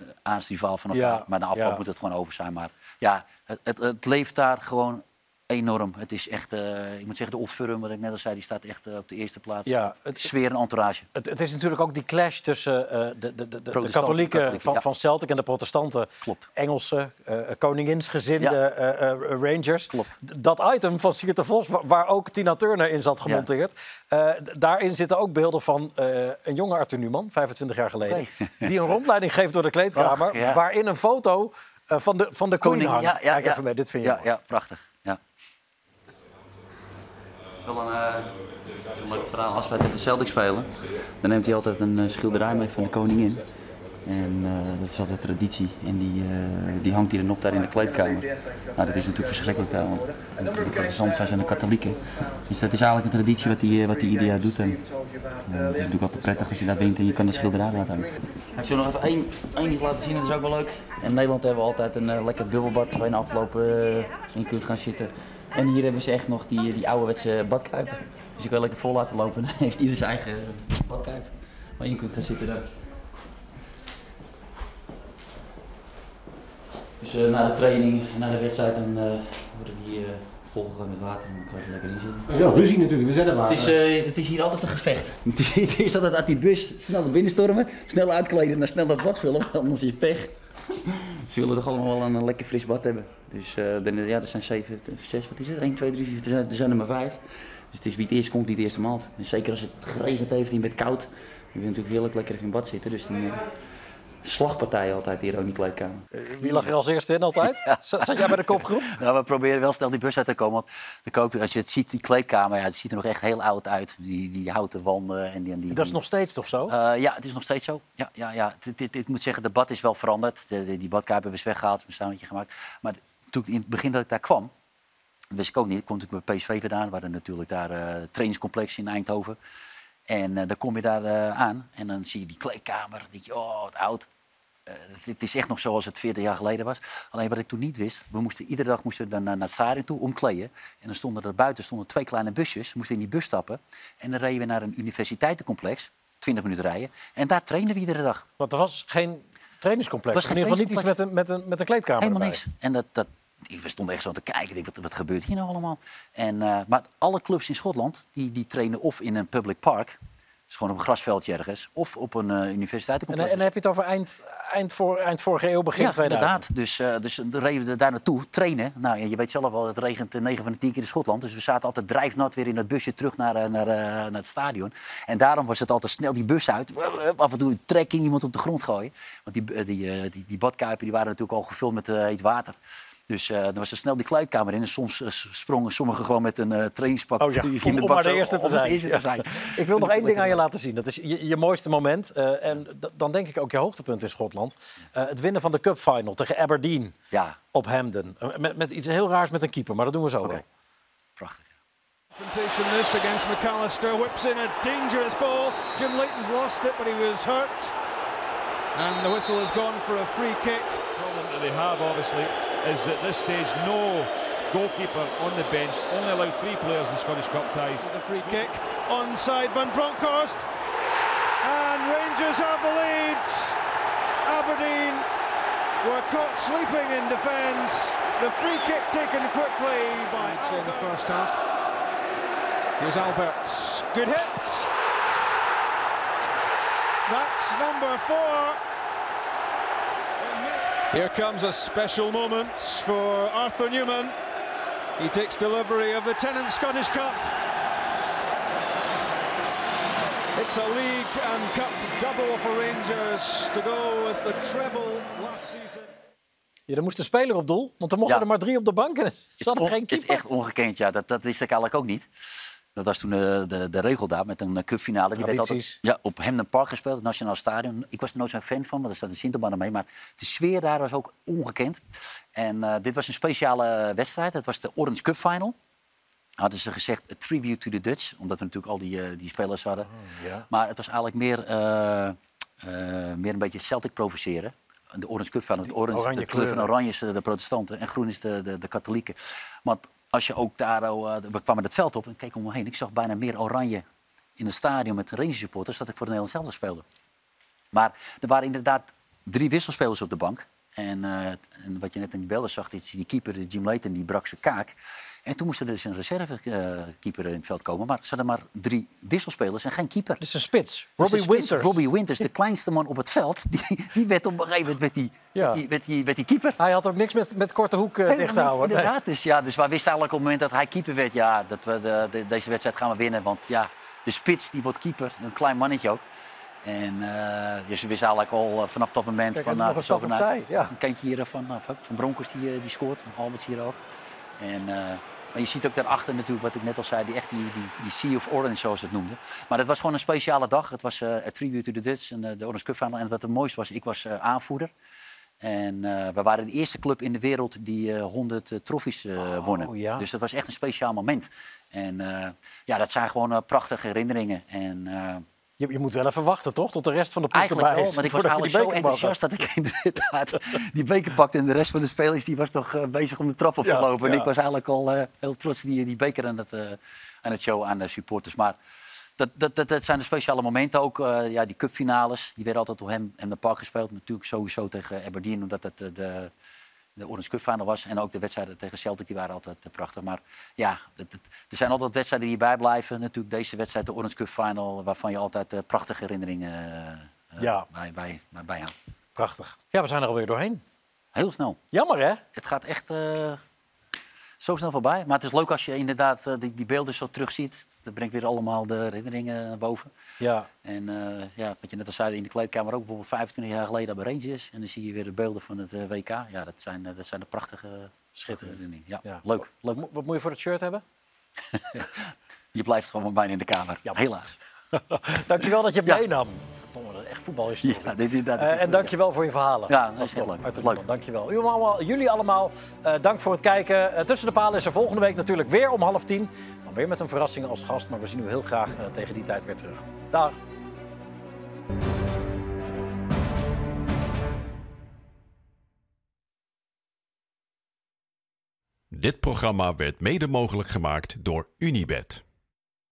uh, aansrivaal van elkaar. maar na afloop moet het gewoon over zijn. Maar ja, het, het, het leeft daar gewoon enorm. Het is echt, uh, ik moet zeggen, de Old Firm, wat ik net al zei, die staat echt uh, op de eerste plaats. Ja, het, sfeer en entourage. Het, het, is natuurlijk ook die clash tussen uh, de, de, de, de katholieken van, ja. van Celtic en de protestanten. Klopt. Engelse, koninginsgezinde ja. Rangers. Klopt. Dat item van Siert de Vos, waar ook Tina Turner in zat gemonteerd. daarin zitten ook beelden van een jonge Arthur Newman, 25 jaar geleden. Die een rondleiding geeft door de kleedkamer. Waarin een foto van de, van de koning hangt. Ja, Kijk even mee, dit vind je ja, ja, prachtig is wel een, uh, een leuk verhaal. Als wij tegen Celtic spelen, dan neemt hij altijd een uh, schilderij mee van de koningin. En uh, dat is altijd traditie. En die, die hangt hier nog daar in de kleedkamer. Nou, dat is natuurlijk verschrikkelijk daar, want de protestanten zijn de katholieken. Dus dat is eigenlijk een traditie wat hij wat die ieder doet. En, het is natuurlijk altijd prettig als je daar wint en je kan de schilderij laten hangen. Ik zal nog even één, één iets laten zien, dat is ook wel leuk. In Nederland hebben we altijd een lekker dubbelbad waar je aflopen in kunt gaan zitten. En hier hebben ze echt nog die, die ouderwetse badkuipen. Dus je kan lekker vol laten lopen. Dan heeft ieder zijn eigen badkuip waar je kunt gaan zitten daar. Dus uh, na de training en na de wedstrijd dan uh, worden die uh, volgegaan met water en dan kan je er lekker in zitten. Is wel ruzie natuurlijk, we zetten maar. Het is, het is hier altijd een gevecht. het is altijd uit die bus snel naar binnen stormen, snel uitkleden en dan snel dat bad vullen, anders is je pech. Ze willen toch allemaal wel een, lekker fris bad hebben. Dus ja, er zijn zeven, zes, wat is het? 1, 2, 3, 4, er zijn, er maar vijf. Dus het is wie het eerst komt, die het eerste maalt. En zeker als het geregend heeft en je bent koud, je wilt natuurlijk heerlijk lekker in bad zitten. Dus dan, slagpartijen altijd hier ook in de kleedkamer. Wie lag er als eerste in altijd? Ja. Zat jij bij de kopgroep? Nou, we proberen wel snel die bus uit te komen. Want de kook, als je het ziet, die kleedkamer, ja, het ziet er nog echt heel oud uit. Die, die houten wanden. En die, en die, dat is nog steeds toch zo? Uh, ja, het is nog steeds zo. Ja, ja, ja. Ik moet zeggen, de bad is wel veranderd. De, de, die badkuip hebben ze weggehaald, een saunetje gemaakt. Maar toen in het begin dat ik daar kwam, dat wist ik ook niet. Ik kon natuurlijk bij PSV vandaan. We hadden natuurlijk daar uh, trainingscomplex in Eindhoven. En uh, dan kom je daar uh, aan en dan zie je die kleedkamer. Dan denk je, oh, wat oud. Uh, het is echt nog zoals het 40 jaar geleden was. Alleen wat ik toen niet wist, we moesten iedere dag moesten we dan naar het stadion toe omkleden. En dan stonden er buiten stonden twee kleine busjes. Moesten in die bus stappen. En dan reden we naar een universiteitencomplex, 20 minuten rijden. En daar trainden we iedere dag. Want er was geen trainingscomplex. Was in ieder geval niet iets met een, met een, met een kleedkamer. Helemaal erbij. niks. En dat, dat, we stonden echt zo te kijken. Ik denk, wat, wat gebeurt hier nou allemaal? En, uh, maar alle clubs in Schotland die, die trainen of in een public park gewoon op een grasveldje ergens. Of op een uh, universiteitencomplex. En, en, heb je het over eind, eind, voor, eind vorige eeuw, begin ja, 2000? inderdaad. Dus, uh, dus dan reden daar naartoe, trainen. Nou, je weet zelf wel, het regent 9 van de 10 keer in Schotland. Dus we zaten altijd drijfnat weer in het busje terug naar, uh, naar, naar het stadion. En daarom was het altijd snel die bus uit. Af en toe trekking iemand op de grond gooien. Want die, die, die, die badkuipen die waren natuurlijk al gevuld met heet water. Dus uh, dan was er snel die kleedkamer in. En soms uh, sprongen sommigen gewoon met een uh, trainingspak oh, ja. in de om, bak. Om maar de eerste te zijn. Eerste te zijn. Ik wil nog één ding aan je laten zien. Dat is je, je mooiste moment. en dan denk ik ook je hoogtepunt in Schotland. het winnen van de Cup Final tegen Aberdeen ja. op Hampden. Met, met, iets heel raars met een keeper, maar dat doen we zo okay. wel. Prachtig. Confrontation this against McAllister. Whips in a dangerous ball. Jim Leighton's lost it, but he was hurt. And the whistle has gone for a free kick. problem that they have, obviously, is at this stage no goalkeeper on the bench. Only allowed three players in Scottish Cup ties. The free kick onside Van Bronckhorst. And Rangers have the leads. Aberdeen were caught sleeping in defence. The free kick taken quickly by in the first half. Here's Alberts. Good hit. That's number four. Here comes a special moment for Arthur Newman. He takes delivery of the Tennant Scottish Cup. It's a league and cup double for Rangers to go with the treble last season. Ja, er moest een speler op doel, want er mochten Ja. er maar drie op de bank. En er er geen het is keeper. echt ongekend, ja. Dat, dat wist ik eigenlijk ook niet. Dat was toen eh, de, de regel daar met een eh, cupfinale. Die werd altijd ja, op Hemden Park gespeeld, het Nationaal Stadion. Ik was er nooit zo'n fan van, want er staat een Sintelbaan mee. Maar de sfeer daar was ook ongekend. En eh, dit was een speciale wedstrijd. Het was de Orange Cup Final. Hadden ze gezegd, a tribute to the Dutch. Omdat we natuurlijk al die, die spelers hadden. ja. Maar het was eigenlijk meer, meer een beetje Celtic provoceren. De Orange Cup Final. Het orange, oranje de kleur van oranje is de protestanten en groen is de, de, de katholieken. Want als je ook daar, eh, we kwamen het veld op en keek om me heen. Ik zag bijna meer oranje in een stadion met Rangers supporters dat ik voor de Nederlands zelf speelde. Maar er waren inderdaad drie wisselspelers op de bank. En, eh, en wat je net in die beelden zag, die, die keeper, Jim Leighton, die brak zijn kaak. En toen moest er dus een reservekeeper in het veld komen. Maar ze hadden maar drie wisselspelers en geen keeper. Is een spits. Dus Robbie Winters. Robbie Winters, de kleinste man op het veld. Die, die werd op een gegeven moment met die, Ja. die, met die, keeper. Hij had ook niks met, met korte hoek eh, dicht te houden. Inderdaad. Dus, ja, dus wij wisten eigenlijk op het moment dat hij keeper werd... Ja, dat we de, de- deze wedstrijd gaan we winnen. Want ja, de spits die wordt keeper. Een klein mannetje ook. En eh, dus we wisten eigenlijk al eh, vanaf dat moment... Kijk, van, nou, nog een stap opzij, ja. Een kantje hier van, van Broncos die, eh, die scoort. Alberts hier ook. En, eh, Maar je ziet ook daarachter natuurlijk, wat ik net al zei, die, echt die, die, die Sea of Orange, zoals ze het noemden. Maar het was gewoon een speciale dag. Het was a tribute to the Dutch en de Orange Cup Final. En wat het mooiste was, ik was aanvoerder. En we waren de eerste club in de wereld die uh, 100 uh, trofees uh, wonnen. Ja. Dus dat was echt een speciaal moment. En ja, dat zijn gewoon prachtige herinneringen. En je, je, moet wel even wachten, toch? Tot de rest van de ploeg erbij wel, is. want ik was eigenlijk zo enthousiast dat ik inderdaad die beker pakte. En de rest van de spelers die was toch uh, bezig om de trap op te lopen. En ik was eigenlijk al uh, heel trots die, die beker aan het, uh, aan het show aan de supporters. Maar dat, dat, dat, dat zijn de speciale momenten ook. ja, die cupfinales, die werden altijd door hem en de park gespeeld. Natuurlijk sowieso tegen Aberdeen, omdat het de de Orange Cup final was. En ook de wedstrijden tegen Celtic, die waren altijd uh, prachtig. Maar ja, het, het, er zijn altijd wedstrijden die hierbij blijven. Natuurlijk deze wedstrijd, de Orange Cup final, waarvan je altijd uh, prachtige herinneringen uh, ja. bij, bij, bij, bij Prachtig. Ja, we zijn er alweer doorheen. Heel snel. Jammer, hè? Het gaat echt zo snel voorbij. Maar het is leuk als je inderdaad die, die beelden zo terugziet. Dat brengt weer allemaal de herinneringen naar boven. Ja. En uh, ja, wat je net al zei in de kleedkamer ook, bijvoorbeeld 25 jaar geleden bij Rangers. En dan zie je weer de beelden van het uh, WK. Ja, dat zijn, uh, dat zijn de prachtige Schitterende Ja, ja, leuk. leuk. Wat moet je voor het shirt hebben? je blijft gewoon bijna in de kamer. Ja. Helaas. Dankjewel dat je meenam. Verdomme, echt voetbal is ja, dit, dit, dat is uh, En dankjewel voor je verhalen. Ja, dat is heel leuk. Uit leuk. Dankjewel. Jullie allemaal, jullie allemaal uh, dank voor het kijken. Uh, Tussen de palen is er volgende week natuurlijk weer om half tien. Dan weer met een verrassing als gast. Maar we zien u heel graag tegen die tijd weer terug. Dag. Dit programma werd mede mogelijk gemaakt door Unibed.